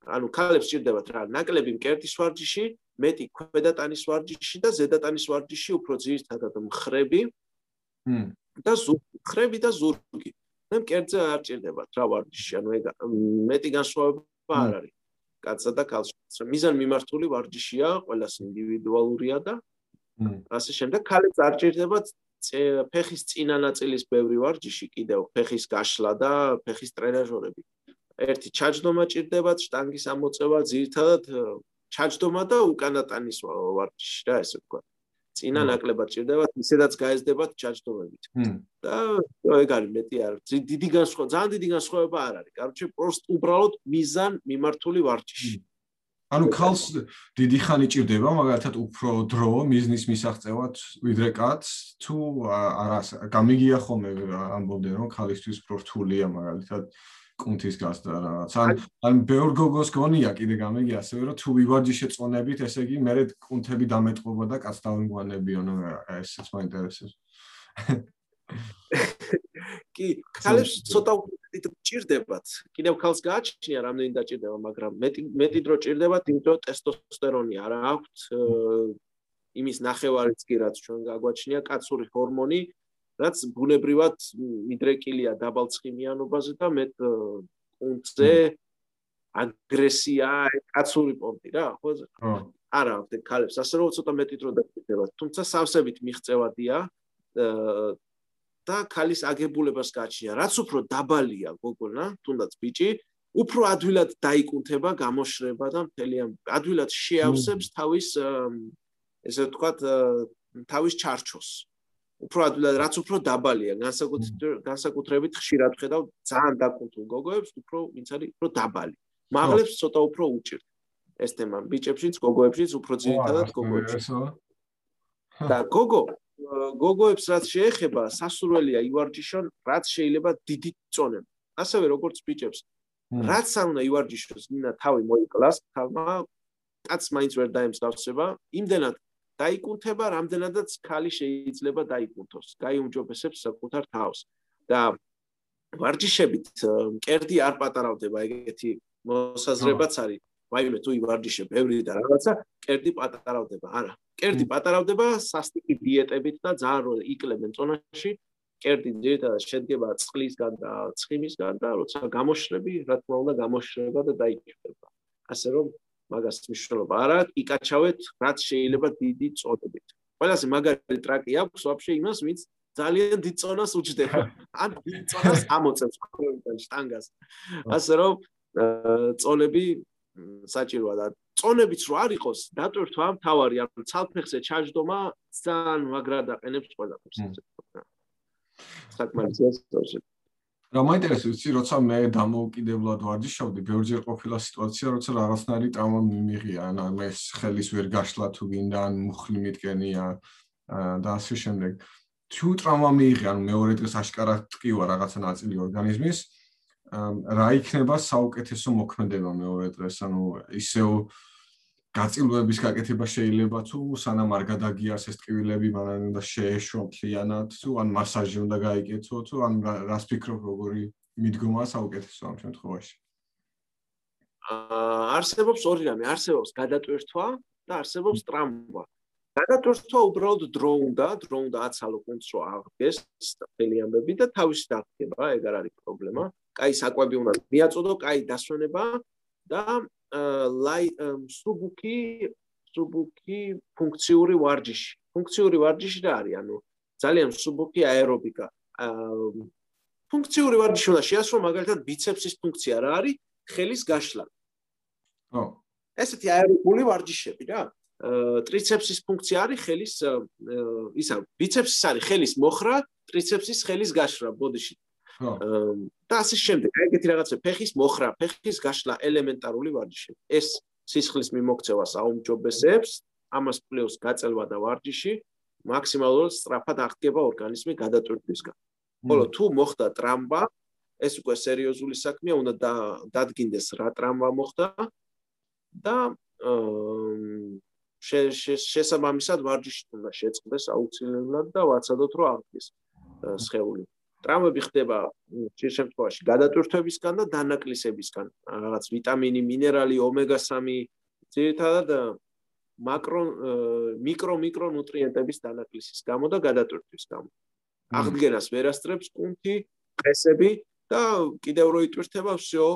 ანუ კალებს ჭირდებათ რა, ნაკლები კერდის ვარჯიში, მეტი ქვედატანის ვარჯიში და ზედატანის ვარჯიში უფრო ძირითადად მხრები. და ზურგი და ზურგი. მე მკერდზე არ ჭირდება რა ვარჯიში, ანუ ეგ მეტი განსხვავება არ არის. კაცსა და ქალში. მიზან მიმართული ვარჯიშია, ყოველას ინდივიდუალურია და ასე შემდეგ ქალებს არ ჭირდება ფეხის წინა ნაწილის ბევრი ვარჯიში, კიდევ ფეხის გაშლა და ფეხის ტრენაჟორები. ერთი ჩაჯდომა ჭირდება, შტანგის ამოწევა, ძირითადად ჩაჯდომა და უკანატანის ვარჯიში რა ესე ვთქვათ. წინა ნაკლებად ჭირდებათ, ისედაც გაეზდებათ ჩაჯდომებით. და ეგ არის მეტი არ დიდი განსხვავება, ძალიან დიდი განსხვავება არ არის. კაროჩე, პროსტ უბრალოდ მიზან მიმართული ვარჯიში. ანუ ქალს დიდი ხანი ჭირდება, მაგალითად უფრო დრო მიზნის მისაღწევად ვიდრე კაცს, თუ არა გამიგია ხოლმე ამბობდნენ რომ ქალისთვის უფრო რთულია მაგალითად კუნთის გასდა რაღაც. ან ან ბევრ გოგოს გონია კიდე გამეგი ასევე რომ თუ ვივარჯიშე წონებით, ესე იგი მე კუნთები დამეტყობა და კაც დავინგვანებიო, ნუ ესეც მაინტერესებს. კი, ქალებს ცოტა უკეთ ჭირდებათ. კიდევ ქალს გააჩნია რამდენი დაჭირდება, მაგრამ მეტი მეტი დრო ჭირდებათ, იმიტომ ტესტოსტერონი არა აქვთ იმის ნახევარიც კი რაც ჩვენ გაგვაჩნია კაცური ჰორმონი რაც ბუნებრივად მიდრეკილია დაბალცხიმიანობაზე და მე კონცე აგრესია კაცური პონტი რა ხო? არა ეს ქალებს ასე რომ ცოტა მეტი დრო დაგჭირდება თუმცა სავსებით მიღწევადია და ქალის აგებულებას გაჩია რაც უფრო დაბალია გოგონა თუნდაც ბიჭი უფრო ადვილად დაიკუნთება გამოშრება და მთელი ამ ადვილად შეავსებს თავის ესე ვთქვათ თავის ჩარჩოს უფრო ადვილად რაც უფრო დაბალია განსაკუთრებით ხშირად ხედავ ძალიან დაკუნთულ გოგოებს უფრო ვინც არის უფრო დაბალი. მაღლებს ცოტა უფრო უჭირთ. ეს თემა ბიჭებშიც გოგოებშიც უფრო ძირითადად გოგოებშიც და გოგო გოგოებს რაც შეეხება სასურველია ივარჯიშონ რაც შეიძლება დიდი წონեն ასევე როგორც ბიჭებს რაც არ უნდა ივარჯიშოს მინდა თავი მოიკლას თავმა კაც მაინც ვერ დაემსგავსება იმდენად დაიკუნთება, რამდენადაც ქალი შეიძლება დაიკუნთოს, გაიუმჯობესებს საკუთარ თავს. და ვარჯიშებით მკერდი არ პატარავდება ეგეთი მოსაზრებაც არის. ვაიმე თუ ივარჯიშე ბევრი და რაღაცა მკერდი პატარავდება. არა მკერდი პატარავდება სასტიკი დიეტებით და ძალიან რო იკლებენ წონაში მკერდი ძირითადად შედგება წყლისგან და ცხიმისგან და როცა გამოშრები რა თქმა უნდა გამოშრება და დაიჭრება ასე რომ მაგას მნიშვნელობა არა იკაჩავეთ რაც შეიძლება დიდი წონებით ყველაზე მაგარი ტრაკი აქვს ვაფშე იმას ვინც ძალიან დიდ წონას უჯდება. *laughs* ან დიდ წონას ამოწევს კონკრეტულ შტანგას. ასე რომ წონები საჭიროა და წონებიც რო არ იყოს, დატვირთვა მთავარი, ანუ ცალფეხზე ჩაჯდომა ძალიან მაგრად აყენებს ყველაფერს. საკმარისია სწორედ. რა მაინტერესებს, იცი, როცა მე დამოუკიდებლად ვარჯიშობდი, ბევრჯერ ყოფილა სიტუაცია, როცა რაღაცნაირი ტრავმა მიმიღია, ან მე ხელის ვერ გაშლა თუ გინდა, ან მუხლი მიდგენია და ასე შემდეგ. თუ ტრავმა მიიღე, ანუ მეორე დღეს აშკარად ტკივა რაღაცა ნაწილი ორგანიზმის, რა იქნება საუკეთესო მოქმედება მეორე დღეს, ანუ ისევ გაწილვების გაკეთება შეიძლება თუ სანამ არ გადაგიარს ეს ტკივილები, მანამ უნდა შეეშო მთლიანად, თუ ან მასაჟი უნდა გაიგეთო, თუ ან რას ფიქრობ, როგორი მიდგომა საუკეთესო ამ შემთხვევაში? აა არსებობს ორი რამე, არსებობს გადატვირთვა და არსებობს ტრავმა. გადატვირთვა უბრალოდ დრო უნდა, დრო უნდა აცალო კონც რო აღგეს წელი ამბები და თავისი დაგება, ეგ არ არის პრობლემა. კაი საკვები უნდა მიაწოდო, კაი დასვენება და ლაი სუბუკი სუბუკი ფუნქციური ვარჯიში. ფუნქციური ვარჯიში რა არის? ანუ ძალიან სუბუკი აერობიკა. ფუნქციური ვარჯიში უნდა შეასრულო მაგალითად ბიცეპსის ფუნქცია რა არის? ხელის გაშლა. ო. ესეთი აერობული ვარჯიშები რა. ტრიცეპსის ფუნქცია არის ხელის ისა ბიცეპსის არის ხელის მოხრა, ტრიცეპსის ხელის გაშრა ბოდიში. და ასე შემდეგ, ეგეთი რაღაცა ფეხის მოხრა, ფეხის გაშლა ელემენტარული ვარჯიშები. ეს სისხლის მიმოქცევას აუმჯობესებს, ამას პლუს გაწელვა და ვარჯიში მაქსიმალურად სწრაფად აღდგება ორგანიზმი გადატვირთვისგან. ხოლო თუ მოხდა ტრამვა, ეს უკვე სერიოზული საქმეა, უნდა დადგინდეს რა ტრამვა მოხდა და შესაბამისად ვარჯიში უნდა შეწყდეს აუცილებლად და ვაცადოთ რომ აღდგეს სხეული. ტრამვები ხდება ხშირ შემთხვევაში გადატვირთვებისგან და დანაკლისებისგან, რაღაც ვიტამინი, მინერალი, ომეგა-3, ძირითადად მაკრო მიკრო მიკრო ნუტრიენტების დანაკლისის გამო და გადატვირთვის გამო. აღდგენას ვერასწრებს კუნთი, ყესები და კიდევ რო იტვირთება всё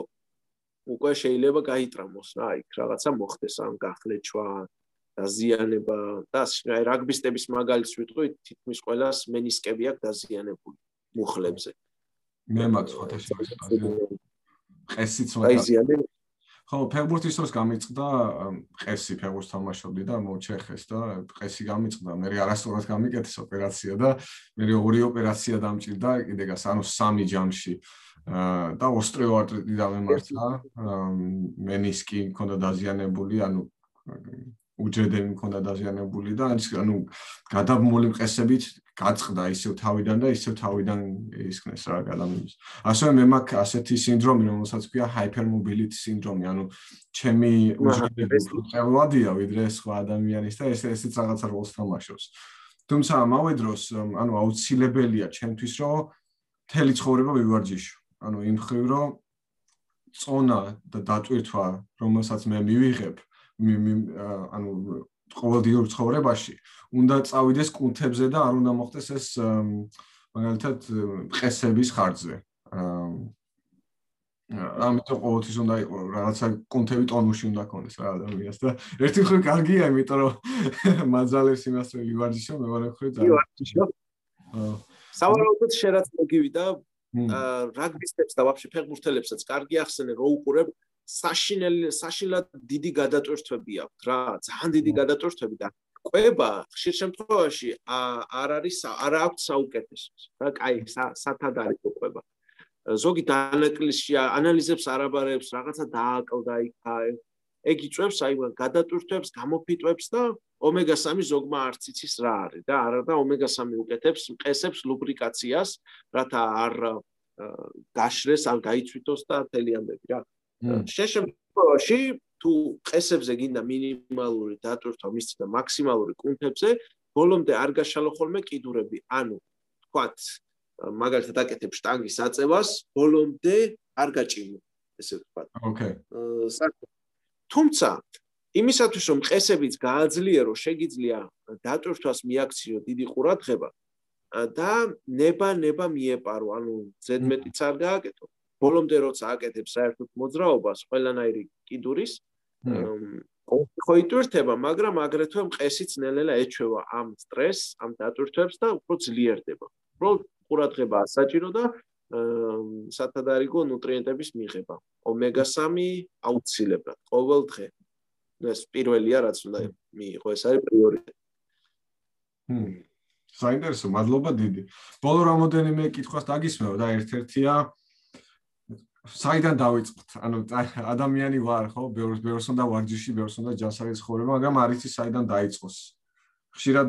უკვე შეიძლება გაიტრამოს რა იქ რაღაცა მოხდეს ან გახლეჩვა დაზიანება და აი რაგბისტების მაგალითს ვიტყვი თითქმის ყველას მენისკები აქვს დაზიანებული მუხლებზე. მე მაქვს ფოტოშოპი ყესიც მაგალითად ხო ფეგბურთის დროს გამიწყდა ყესი ფეგბურთს თამაშობდი და მოჩეხეს და ყესი გამიწყდა. მე არასწორად გამიკეთეს ოპერაცია და მე ორი ოპერაცია დამჭირდა კიდე გას ანუ სამი ჯამში. და ოსტრეოარტრიტი დამემართა მენისკი მქონდა დაზიანებული ანუ უჯრედები მქონდა დაზიანებული და ანუ გადაბმული მყესებით გაწყდა ისევ თავიდან და ისევ თავიდან ისქნეს რა ადამიანის. ასევე მე მაქვს ასეთი სინდრომი, რომელსაც ქვია hypermobility სინდრომი, ანუ ჩემი უჯრედები ყველადია ვიდრე სხვა ადამიანის და ეს ესეც რაღაცა როლს თამაშობს. თუმცა ამავე დროს ანუ აუცილებელია ჩემთვის რომ მთელი ცხოვრება ვივარჯიშო. ანუ იმ ხრივ რომ წონა და დატვირთვა, რომელსაც მე მივიღებ, ანუ ყოველდღიურ ცხოვრებაში უნდა წავიდეს კუნთებზე და არ უნდა მოხდეს ეს მაგალითად ყესების ხარჯზე. ამიტომ ყოველთვის უნდა იყოს რაღაცა კუნთები ტონუსში უნდა ქონდეს რა ადამიანს და ერთი ხრი კარგია, იმიტომ რომ *laughs* მაძალებს იმას რომ ივარჯიშო, მეორე ხრი ძალიან. ივარჯიშო. აა სავარაუდოდ შერაც მოგივიდა რაგბისტებს და ვაფშე ფეხბურთელებსაც კარგი ახსენე რო უყურებ საშინელი საშილად დიდი გადატვირთვები აქვს რა ძალიან დიდი გადატვირთვები და ყვება ხშირ შემთხვევაში არ არის არ აქვს საუკეთესო რა კაი სათად არის ყვება. ზოგი დანაკლისში ანალიზებს არაბარებს რაღაცა დააკლდა იქა ეგ იწევს აი გადატვირთვებს გამოფიტვებს და ომეგა-3 ზოგმა არც იცის რა არის და არა და ომეგა-3 უკეთებს მყესებს ლუბრიკაციას რათა არ გაშრეს ან გაიცვითოს და თელი ამბები რა შეშემთხვევაში თუ ყესებზე გინდა მინიმალური დატვირთვა მისცი და მაქსიმალური კუნთებზე ბოლომდე არ გაშალო ხოლმე კიდურები ანუ თქვათ მაგალითად აკეთებ შტანგის აწევას, ბოლომდე არ გაჭიმო, ესე ვთქვა. ოკეი. თუმცა იმისათვის რომ ყესებიც გააძლიერო, შეგიძლია დატვირთვას მიაქციო დიდი ყურადღება და ნება ნება მიეპარო, ანუ ზედმეტიც არ გააკეთო. ბოლომდე როცა აკეთებ საერთოდ მოძრაობას, ყველანაირი კიდურის ხო იტვირთება, მაგრამ აგრეთვე მყესიც ნელ-ნელა ეჩვევა ამ სტრესს, ამ დატვირთვებს და უფრო ძლიერდება. უბრალოდ ყურადღება ასაჭირო და სათადარიგო ნუტრიენტების მიღება. ომეგა-3 აუცილებლად ყოველ დღე. ეს პირველია, რაც უნდა მიიღო, ეს არის პრიორიტეტი. ჰმ. საინტერესო, მადლობა დიდი. ბოლო რამოდენიმე კითხვას დაგისმევ და ერთ-ერთია საიდან დავიწყოთ? ანუ ადამიანი ვარ, ხო? ბევრს ბევრს უნდა ვარჯიში, ბევრს უნდა ჯანსაღი ცხოვრება, მაგრამ არ იცი საიდან დაიწყოს. ხშირად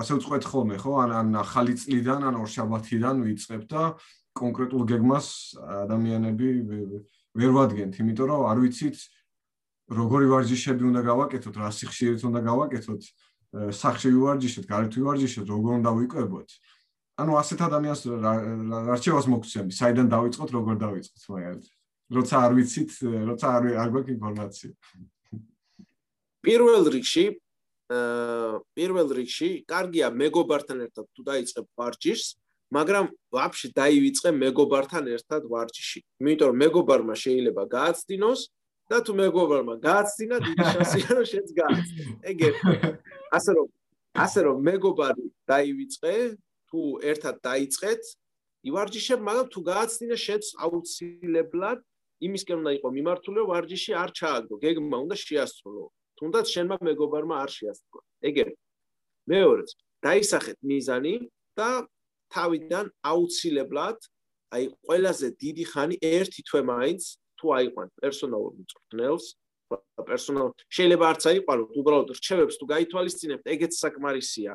ასე ვწყვეთ ხოლმე, ხო? ან ან ახალი წლიდან, ან ორშაბათიდან ვიწყებ და კონკრეტულ გეგმას ადამიანები ვერ ვადგენთ, იმიტომ რომ არ ვიცით როგორი ვარჯიშები უნდა გავაკეთოთ, რა სიხშირით უნდა გავაკეთოთ, სახში ვარჯიშოთ, გარეთ ვარჯიშოთ, როგორ უნდა ვიკვებოთ. ანუ ასეთ ადამიანს რჩევას მოგცემი, საიდან დავიწყოთ, როგორ დავიწყოთ მაგალითად. როცა არ ვიცით, როცა არ არ გვაქვს ინფორმაცია. პირველ რიგში აა პირველ რიგში კარგია მეგობართან ერთად თუ დაიწყებ ვარჯიშს, მაგრამ ვაფშე დაივიწყე მეგობართან ერთად ვარჯიში. იმიტომ რომ მეგობარმა შეიძლება გააცდინოს და თუ მეგობარმა გააცდინა, დიდი შანსია რომ შენც გააცდინო. ეგ ასე რომ ასე რომ მეგობარი დაივიწყე, თუ ერთად დაიწყეთ, ივარჯიშებ, მაგრამ თუ გააცდინა შენც აუცილებლად იმისკენ უნდა იყოს მიმართული, ვარჯიში არ ჩააგდო, გეგმა უნდა შეასრულო. თუნდაც შენმა მეგობარმა არ შეასრულა. ეგერ. მეორეც, დაისახეთ მიზანი და თავიდან აუცილებლად აი ყველაზე დიდი ხანი ერთი თვე მაინც თუ აიყვან პერსონალურ მწვრთნელს პერსონალ. შეიძლება არც აიყვანოთ უბრალოდ რჩევებს თუ გაითვალისწინებთ ეგეც საკმარისია.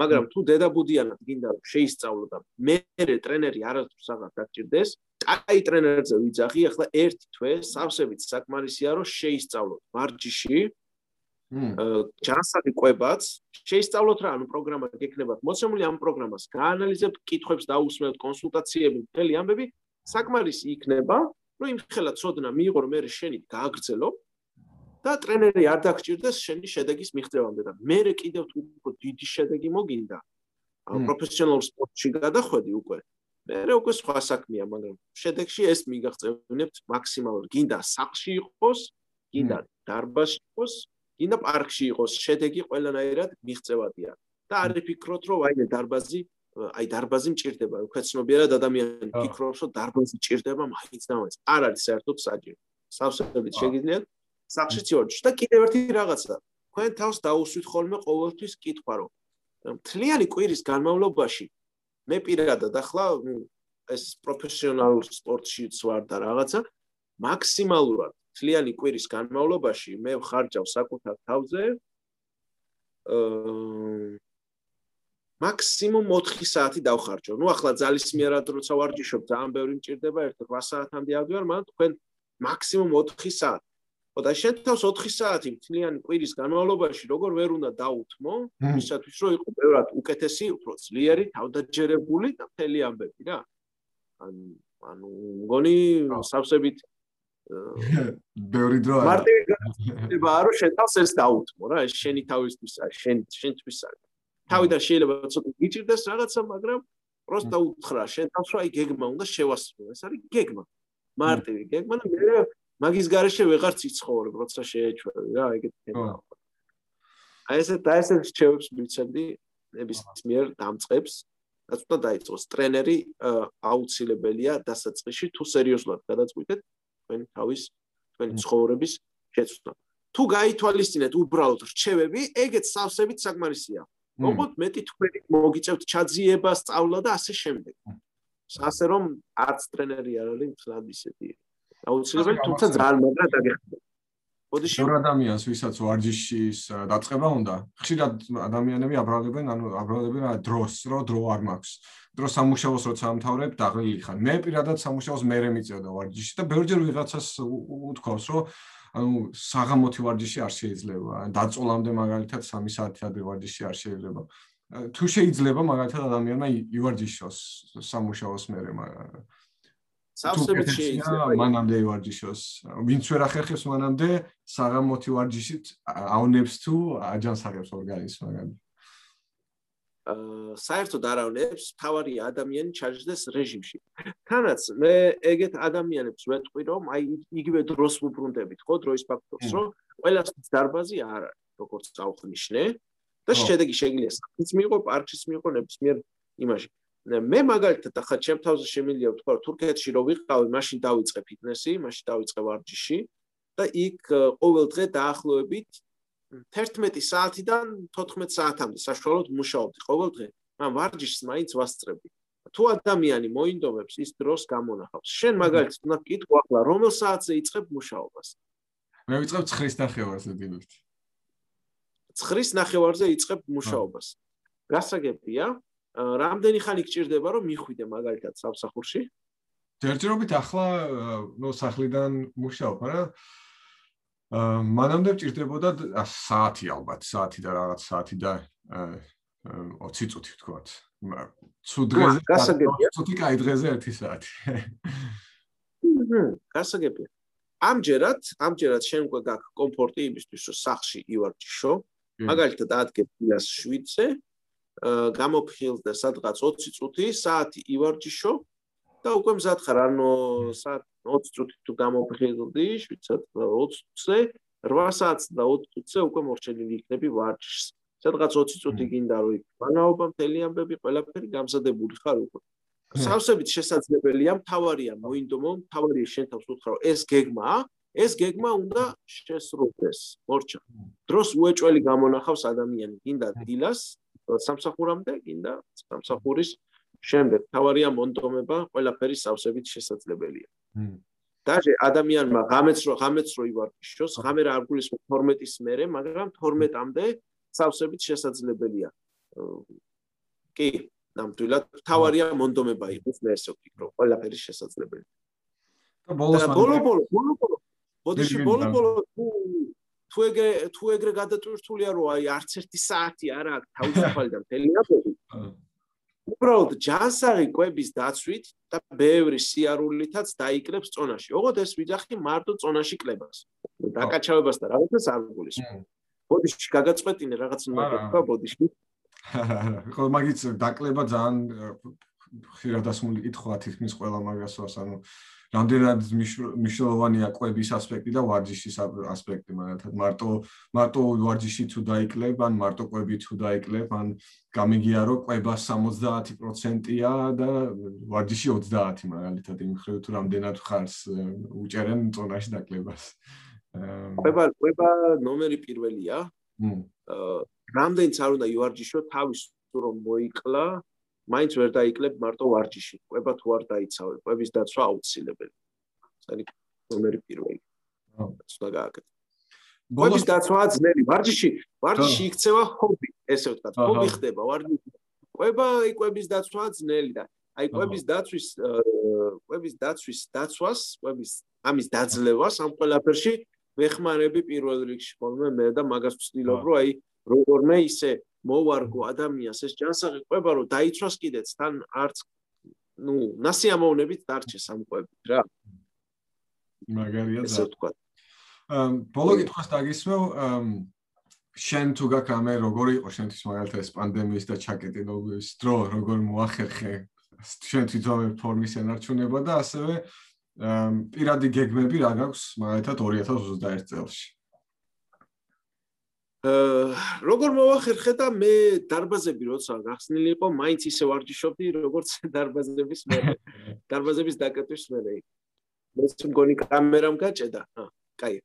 მაგრამ თუ დედაბუდიანად გინდა რომ შეისწავლო და მე ტრენერი არასდროს აღარ დაგჭირდეს აი ტრენერზე ვიძახი ახლა ერთი თვე სავსებით საკმარისია რომ შეისწავლოთ. მარჯიში ჯანსაღი ყვებაც შეისწავლოთ რა ანუ პროგრამა გექნებათ მოცემული ამ პროგრამას გაანალიზებთ კითხვებს დაუსმევთ კონსულტაციები მთელი ამბები საკმარისი იქნება რომ იმ ხელა წოდნა მიიღო რომ მე შენი გააგრძელო და ტრენერი არ დაგჭირდეს შენი შედეგის მიღწევამდე და მე კიდევ თუ უფრო დიდი შედეგი მოგინდა პროფესიონალურ სპორტში გადახვედი უკვე მე უკვე სხვა საქმეა მაგრამ შედეგში ეს მიგაღწევინებთ მაქსიმალურად გინდა სახში იყოს გინდა დარბაზში იყოს გინდა პარკში იყოს, შედეგი ყველანაირად მიღწევადია. და არ ფიქრობთ, რომ აი დარბაზი, აი დარბაზი მჭირდება, უქეცნობიერად ადამიანი ფიქრობს, რომ დარბაზი მჭირდება, მაინც და მაინც. არ არის საერთოდ საჭირო. სავსებით შეგიძლიათ სახშიც იორჯ და კიდევ ერთი რაღაცა. თქვენ თავს დაუსვით ხოლმე ყოველთვის კითხვა, რომ მთლიანი კვირის განმავლობაში მე პირადად ახლა ეს პროფესიონალურ სპორტშიც ვარ და რაღაცა მაქსიმალურად თლიანი კვირის განმავლობაში მე ვხარჯავ საკუთარ თავზე აა მაქსიმუმ 4 საათი დავხარჯო. ნუ ახლა ძალისმიერად როცა ვარჯიშობ, ძალიან ბევრი მჭირდება, ერთ 8 საათამდე ავდივარ, მაგრამ თქვენ მაქსიმუმ 4 საათი. და შენ თავს 4 საათი თლიანი კვირის განმავლობაში როგორ ვერ უნდა დაუთმო, ისათვის რომ იყო ბევრად უკეთესი, უფრო ძლიერი, თავდაჯერებული და მთელი ამბები რა. ანუ ანუ მგონი სავსებით *laughs* ბევრი დრო არა. მარტივი განცხადება არო შენ თავს ეს დაუთმო რა, ეს შენი თავისთვის არის, შენ შენთვის არის. თავიდან შეიძლება ცოტა გიჭირდეს რაღაცა, მაგრამ პროსტა უთხრა შენ თავს რა, აი გეგმა უნდა შევასრულო. ეს არის გეგმა. მარტივი გეგმა და მე მაგის garaშე ვეღარ ციცხოვრებ, როცა შეეჩვევი რა, ეგეთ თემა. აი ესე და ესე შეეჩვევს მიცემდი ნებისმიერ დამწყებს რაც უნდა დაიწყოს ტრენერი აუცილებელია დასაწყისში თუ სერიოზულად გადაწყვიტეთ თქვენი თავის თქვენი ცხოვრების შეცვლა. თუ გაითვალისწინეთ უბრალოდ რჩევები, ეგეც სავსებით საკმარისია. მოკლედ მეტი თქვენი მოგიწევთ ჩაძიება, სწავლა და ასე შემდეგ. ასე რომ არც ტრენერი არ არის მთლად ისეთი. აუცილებელი, თუმცა ძალიან მაგრა დაგეხმაროთ. ოდიში ორ ადამიანს ვისაც ვარჯიშის დაწყება უნდა? ხშირად ადამიანები აბრალებენ ანუ აბრალებენ რა დროს რო დრო არ მაქვს. დრო სამუშაოს როცა ამთავრებ დაღლილი ხარ მე პირადად სამუშაოს მერე მიწევდა ვარჯიში და ბევრჯერ ვიღაცას უთქვავს რომ ანუ საღამოთი ვარჯიში არ შეიძლება. დაწოლამდე მაგალითად 3 საათი ადრე ვარჯიში არ შეიძლება. თუ შეიძლება მაგალითად ადამიანმა ივარჯიშოს სამუშაოს მერე მაგრამ სავსებით შეიძლება მანამდე ივარჯიშოს ვინც ვერ ახერხებს მანამდე საღამოთი ვარჯიშით აუნებს თუ აჯანსაღებს ორგანიზმს მაგრამ საერთოდ არავნებს თავარი ადამიანი ჩაჯდეს რეჟიმში. თანაც მე ეგეთ ადამიანებს ვეთყვი რომ აი იგივე დროს ვუბრუნდებით ხო დროის ფაქტორს რომ ყველას დარბაზი არ არის როგორც წავხნიშნე და შედეგი შეგიძლია საფიც მიიღო პარკის მიიღო ნებისმიერ იმაში. მე მაგალითად ახლა ჩემ თავზე შემიძლია ვთქვა რომ თურქეთში რო ვიყავი მაშინ დავიწყე ფიტნესი, მაშინ დავიწყე ვარჯიში და იქ ყოველ დღე დაახლოებით 11 საათიდან 14 საათამდე საშუალოდ მუშაობდი ყოველ დღე. მაგრამ ვარჯიშს მაინც ვასწრები. თუ ადამიანი მოინდომებს ის დროს გამონახავს. შენ მაგალითად უნდა კითხო ახლა რომელ საათზე იწყებ მუშაობას? მე ვიწყებ 9-ის ნახევარზე დილით. 9-ის ნახევარზე იწყებ მუშაობას. გასაგებია? რამდენი ხანი გჭირდება რომ მიხვიდე მაგალითად სამსახურში? ჯერჯერობით ახლა ნუ სახლიდან მუშაობ, მაგრამ აა მანამდე ჭირდებოდა საათი ალბათ, საათი და რაღაც საათი და 20 წუთი ვთქვათ. ცუდგეზე გასაგებია. ცუთი კაი დღეზე 1 საათი. გასაგებია. ამჯერად, ამჯერად შენ უკვე გაქვს კომფორტი იმისთვის, რომ სახში ივარჯიშო. მაგალითად, ადგებ 7-ზე, გამოფხილდე სადღაც 20 წუთი, საათი ივარჯიშო და უკვე მზად ხარ, ანუ საათ 20 წუთი თუ გამოფხილდი, 7-ად 20-ზე, 8 საათს და 20 წუთზე უკვე მორჩენილი იქნები ვარჯიშს. სადღაც 20 წუთი გინდა რომ იქ ბანაობა მთელი ამბები ყველაფერი გამზადებული ხარ უკვე. სავსებით შესაძლებელია, მთავარია მოინდომო, მთავარია შენ თავს უთხრა, ეს გეგმა, ეს გეგმა უნდა შესრულდეს. მორჩა. დროს უეჭველი გამონახავს ადამიანი, გინდა დილას სამსახურამდე, გინდა სამსახურის შემდეგ თავარია მონტომება ყველაფერი სავსებით შესაძლებელია. დაჟე ადამიანმა ღამეც რო ღამეც რო ივარჯიშოს, ღამე რა არ გულისხმობს 12-ის მერე, მაგრამ 12-მდე სავსებით შესაძლებელია. კი, ნამდვილად თავარია მონდომება იყოს მე ესე ვფიქრობ, ყველაფერი შესაძლებელია. და ბოლოს ბოლო ბოლო ბოლო ბოლო ბოდიში ბოლო ბოლო თუ ეგრე თუ ეგრე გადატვირთულია რომ აი არც ერთი საათი არ აქვს თავისუფალიდან მთელი აპები უბრალოდ ჯანსაღი კვების დაცვით და ბევრი სიარულითაც დაიკრებს წონაში. ოღონდ ეს ვიძახი მარტო წონაში კლებას. დაკაჩავებას და რაღაცას არ გულისხმობ. ბოდიში გაგაწყვეტინე რაღაც მაგათქვა ბოდიში. ხო მაგიც დაკლება ძალიან ხირადასმული კითხვა თითქმის ყველა მაგასვას, ანუ რამდენად მნიშვნელოვანია კვების ასპექტი და ვარჯიშის ასპექტი, მაგალითად მარტო მარტო ვარჯიში თუ დაიკლებ, ან მარტო კვები თუ დაიკლებ, ან გამიგია რომ კვება 70%-ია და ვარჯიში 30 მაგალითად იმ ხრივ თუ რამდენად ხარს უჭერენ ზონაში დაკლებას. კვება კვება ნომერი პირველია. აა რამდენიც არ უნდა ივარჯიშო თავის თუ რომ მოიკლა მაინც ვერ დაიკლებ მარტო ვარჯიში. ყვება თუ არ დაიცავე, ყვების დაცვა აუცილებელი. წელი ნომერი პირველი. სხვა გააკეთე. ყვების დაცვა ძნელი. ვარჯიში, ვარჯიში იქცევა ჰობი, ესე ვთქვა. ჰობი ხდება ვარჯიში. ყვება იყვების დაცვა ძნელი და აი ყვების დაცვის ყვების დაცვის დაცვას, ყვების ამის დაძლევას ამ ყველაფერში ვეხმარები პირველ რიგში ხოლმე მე და მაგას ვცდილობ რომ აი როგორმე ისე მოვარგო ადამიანს ეს ჯანსაღი ყვება რომ დაიცვას კიდეც თან არც ну ნასი ამოვნებით დარჩეს ამ ყვებით რა. მაგარია და თქვა ბოლო კითხვას დაგისმევ შენ თუ გაკამე როგორი იყო შენთვის მაგალითად ეს პანდემიის და ჩაკეტილობის დრო როგორ მოახერხე? შენ თვითონ ფორმის ენარჩუნება და ასევე პირადი გეგმები რა გაქვს მაგალითად 2021 წელში? როგორ მოახერხე და მე დარბაზები როცა გახსნილი იყო, მაინც ისე ვარჯიშობდი, როგორც *laughs* დარბაზების მე. *laughs* დარბაზების დაკეტვის მე. მე მგონი კამერამ გაჭედა. აა, კაი.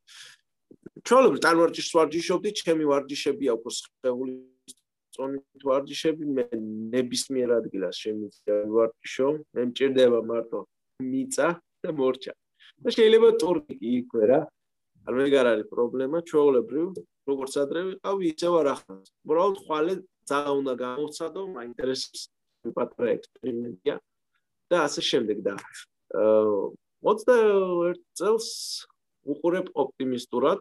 ჩოლობ დარბაზის ვარჯიშობდი, ჩემი ვარჯიშები აქვს ხეული წონით ვარჯიშები, მე ნებისმიერ ადგილას შემიძლია ვარჯიშო, მე მჭირდება მარტო მიწა და მორჩა. და შეიძლება ტურნიკი იქვე რა. არ მეგარ არის პრობლემა, ჩოლობრივ როგორც ადრე ვიყავი, ისევ არ ახავს. უბრალოდ ხვალე ძალიან უნდა გამოვცადო, მაინტერესებს პატარა ექსპერიმენტია და ასე შემდეგ და აა 21 წელს უყურებ ოპტიმისტურად.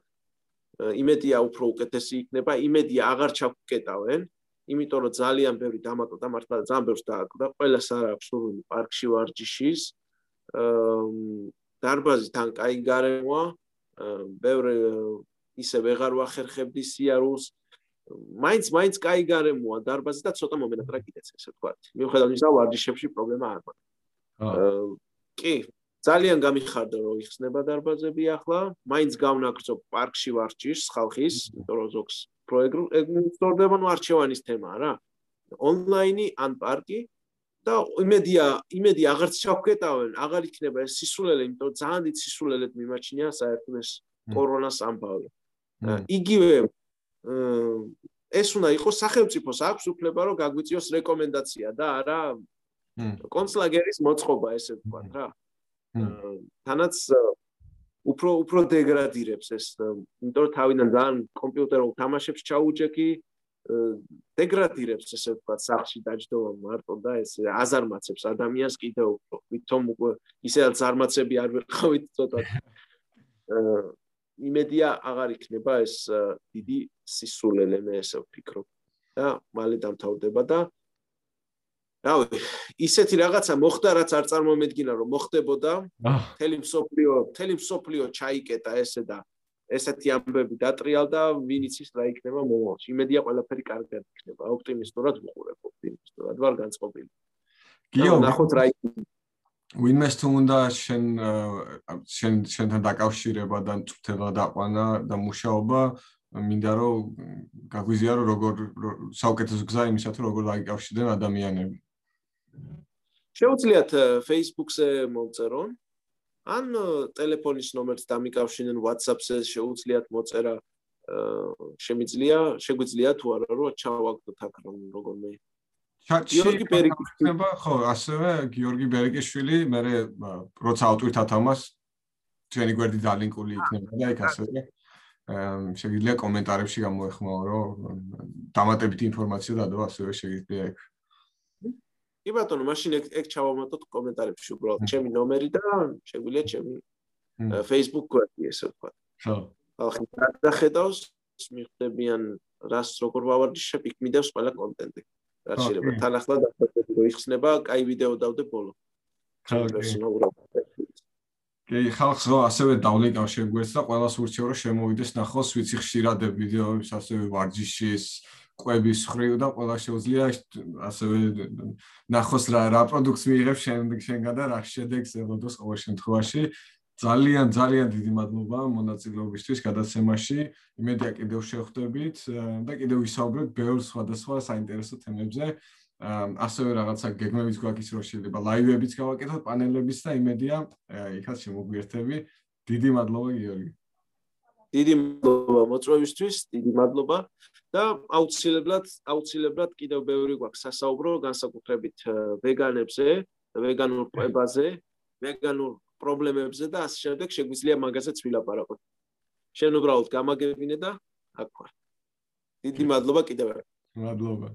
იმედია უფრო უკეთესი იქნება, იმედია აღარ ჩაგკეტავენ, იმიტომ რომ ძალიან ბევრი დამაკლა მართლა ძალიან ბევრს დააკლა ყველას არ აქვს სურვილი პარკში ვარჯიშის დარბაზი თან კაი გარემოა ბევრი ისე ვეღარ ვახერხებდი სიარულს. მაინც მაინც კაი გარემოა დარბაზი და ცოტა მომენატრა კიდეც ესე თქვა მიუხედავად იმისა ვარჯიშებში პრობლემა არ მაქვს. კი ძალიან გამიხარდა რომ იხსნება დარბაზები ახლა. მაინც გავნაგრძო პარკში ვარჯიშს ხალხის იმიტომ რომ ზოგს პროექტორდება ნუ არჩევანის თემაა რა. ონლაინი ან პარკი და იმედია იმედი აღარც ჩავკეტავენ აღარ იქნება ეს სისულელე იმიტომ ძალიან დიდ სისულელეთ მიმაჩნია საერთოდ ეს კორონას ამბავი იგივე ეს უნდა იყოს სახელმწიფოს აქვს უფლება რომ გაგვიწიოს რეკომენდაცია და არა კონცლაგერის მოწყობა ესე ვთქვა რა. თანაც უფრო უფრო დეგრადირებს ეს იმიტომ რომ თავიდან ძალიან კომპიუტერულ თამაშებს ჩაუჯექი დეგრადირებს ესე ვთქვა სახში დაждობა მარტო და ეს აზარმაცებს ადამიანს კიდევ უფრო თვითონ ისედაც აზარმაცები არ ვიყავით ცოტა *laughs* იმედია აღარ იქნება ეს დიდი სისულელე მე ესე ვფიქრობ. და მალე დამთავრდება და რავი ისეთი რაღაცა მოხდა რაც არ წარმომედგინა რომ მოხდებოდა. თელი მსოფლიო თელი მსოფლიო ჩაიკეტა ესე და ესეთი ამბები დატრიალდა ვინიც ის რა იქნება მომავალში. იმედია ყველაფერი კარგად იქნება. ოპტიმისტურად ვიყურებ ოპტიმისტურად ვარ განწყობილი. გიო ნახოთ რა იქნება ვინმეს თუ უნდა შენ შენ შენთან დაკავშირება და წვრთება დაყვანა და მუშაობა მინდა რომ გაგვიზიარო როგორ საუკეთესო გზა იმისა თუ როგორ დაიკავშირდნენ ადამიანები. შეუძლიათ Facebook-ზე მომწერონ ან ტელეფონის ნომერს დამიკავშირდნენ WhatsApp-ზე შეუძლიათ მოწერა. შემიძლია შეგვიძლია თუ არა რომ ჩავაგდოთ აქ როგორმე გიორგი ბერიკიშვილი. ხო ასევე გიორგი ბერიკიშვილი მე როცა ავტვირთათ ამას ჩვენი გვერდი დალინკული იქნება და იქ ასევე შეგიძლია კომენტარებში გამოეხმაო რომ დამატებითი ინფორმაცია დადო ასევე შეგიძლია იქ. კი ბატონო მაშინ ეგ ეგ ჩავამატოთ კომენტარებში უბრალოდ ჩემი ნომერი და შეგვიძლია ჩემი Facebook გვერდი ესე ვთქვა ხო. ახლა დახედავს მიხვდებიან რას როგორ ვავარჯიშებ იქ მიდევს ყველა კონტენტი რა შეიძლება. თან ახლა რომ იხსნება კაი ვიდეო დავდე ბოლო. კი ხალხს რო ასევე დავლეკავ შეგვეც და ყველას ურჩევ რომ შემოვიდეს ნახოს ვიცი ხშირად ვიდეოებს ასევე ვარჯიშის ყვების ხრივ და ყველა შეუძლია ასევე ნახოს რა რა პროდუქტს მიიღებს შენ შენგან და რა შედეგს ელოდოს ყოველ შემთხვევაში ძალიან ძალიან დიდი მადლობა მონაწილეობისთვის გადაცემაში. იმედია კიდევ შევხვდებით და კიდევ ვისაუბრებთ ბევრ სხვადასხვა საინტერესო თემებზე. ასევე რაღაცა გეგმებიც გვაქვს რომ შეიძლება ლაივებიც გავაკეთოთ, პანელებიც და იმედია იქაც შემოგვიერთები. დიდი მადლობა გიორგი. დიდი მადლობა მოწვევისთვის, დიდი მადლობა და აუცილებლად აუცილებლად კიდევ ბევრი გვაქვს სასაუბრო განსაკუთრებით ვეგანებზე, ვეგანურ ყვებაზე, ვეგანურ პრობლემებზე და ასე შემდეგ შეგვიძლია მაგასაც ვილაპარაკოთ. შენ უბრალოდ გამაგებინე და აქ ვარ. დიდი მადლობა კიდევ ერთხელ. მადლობა.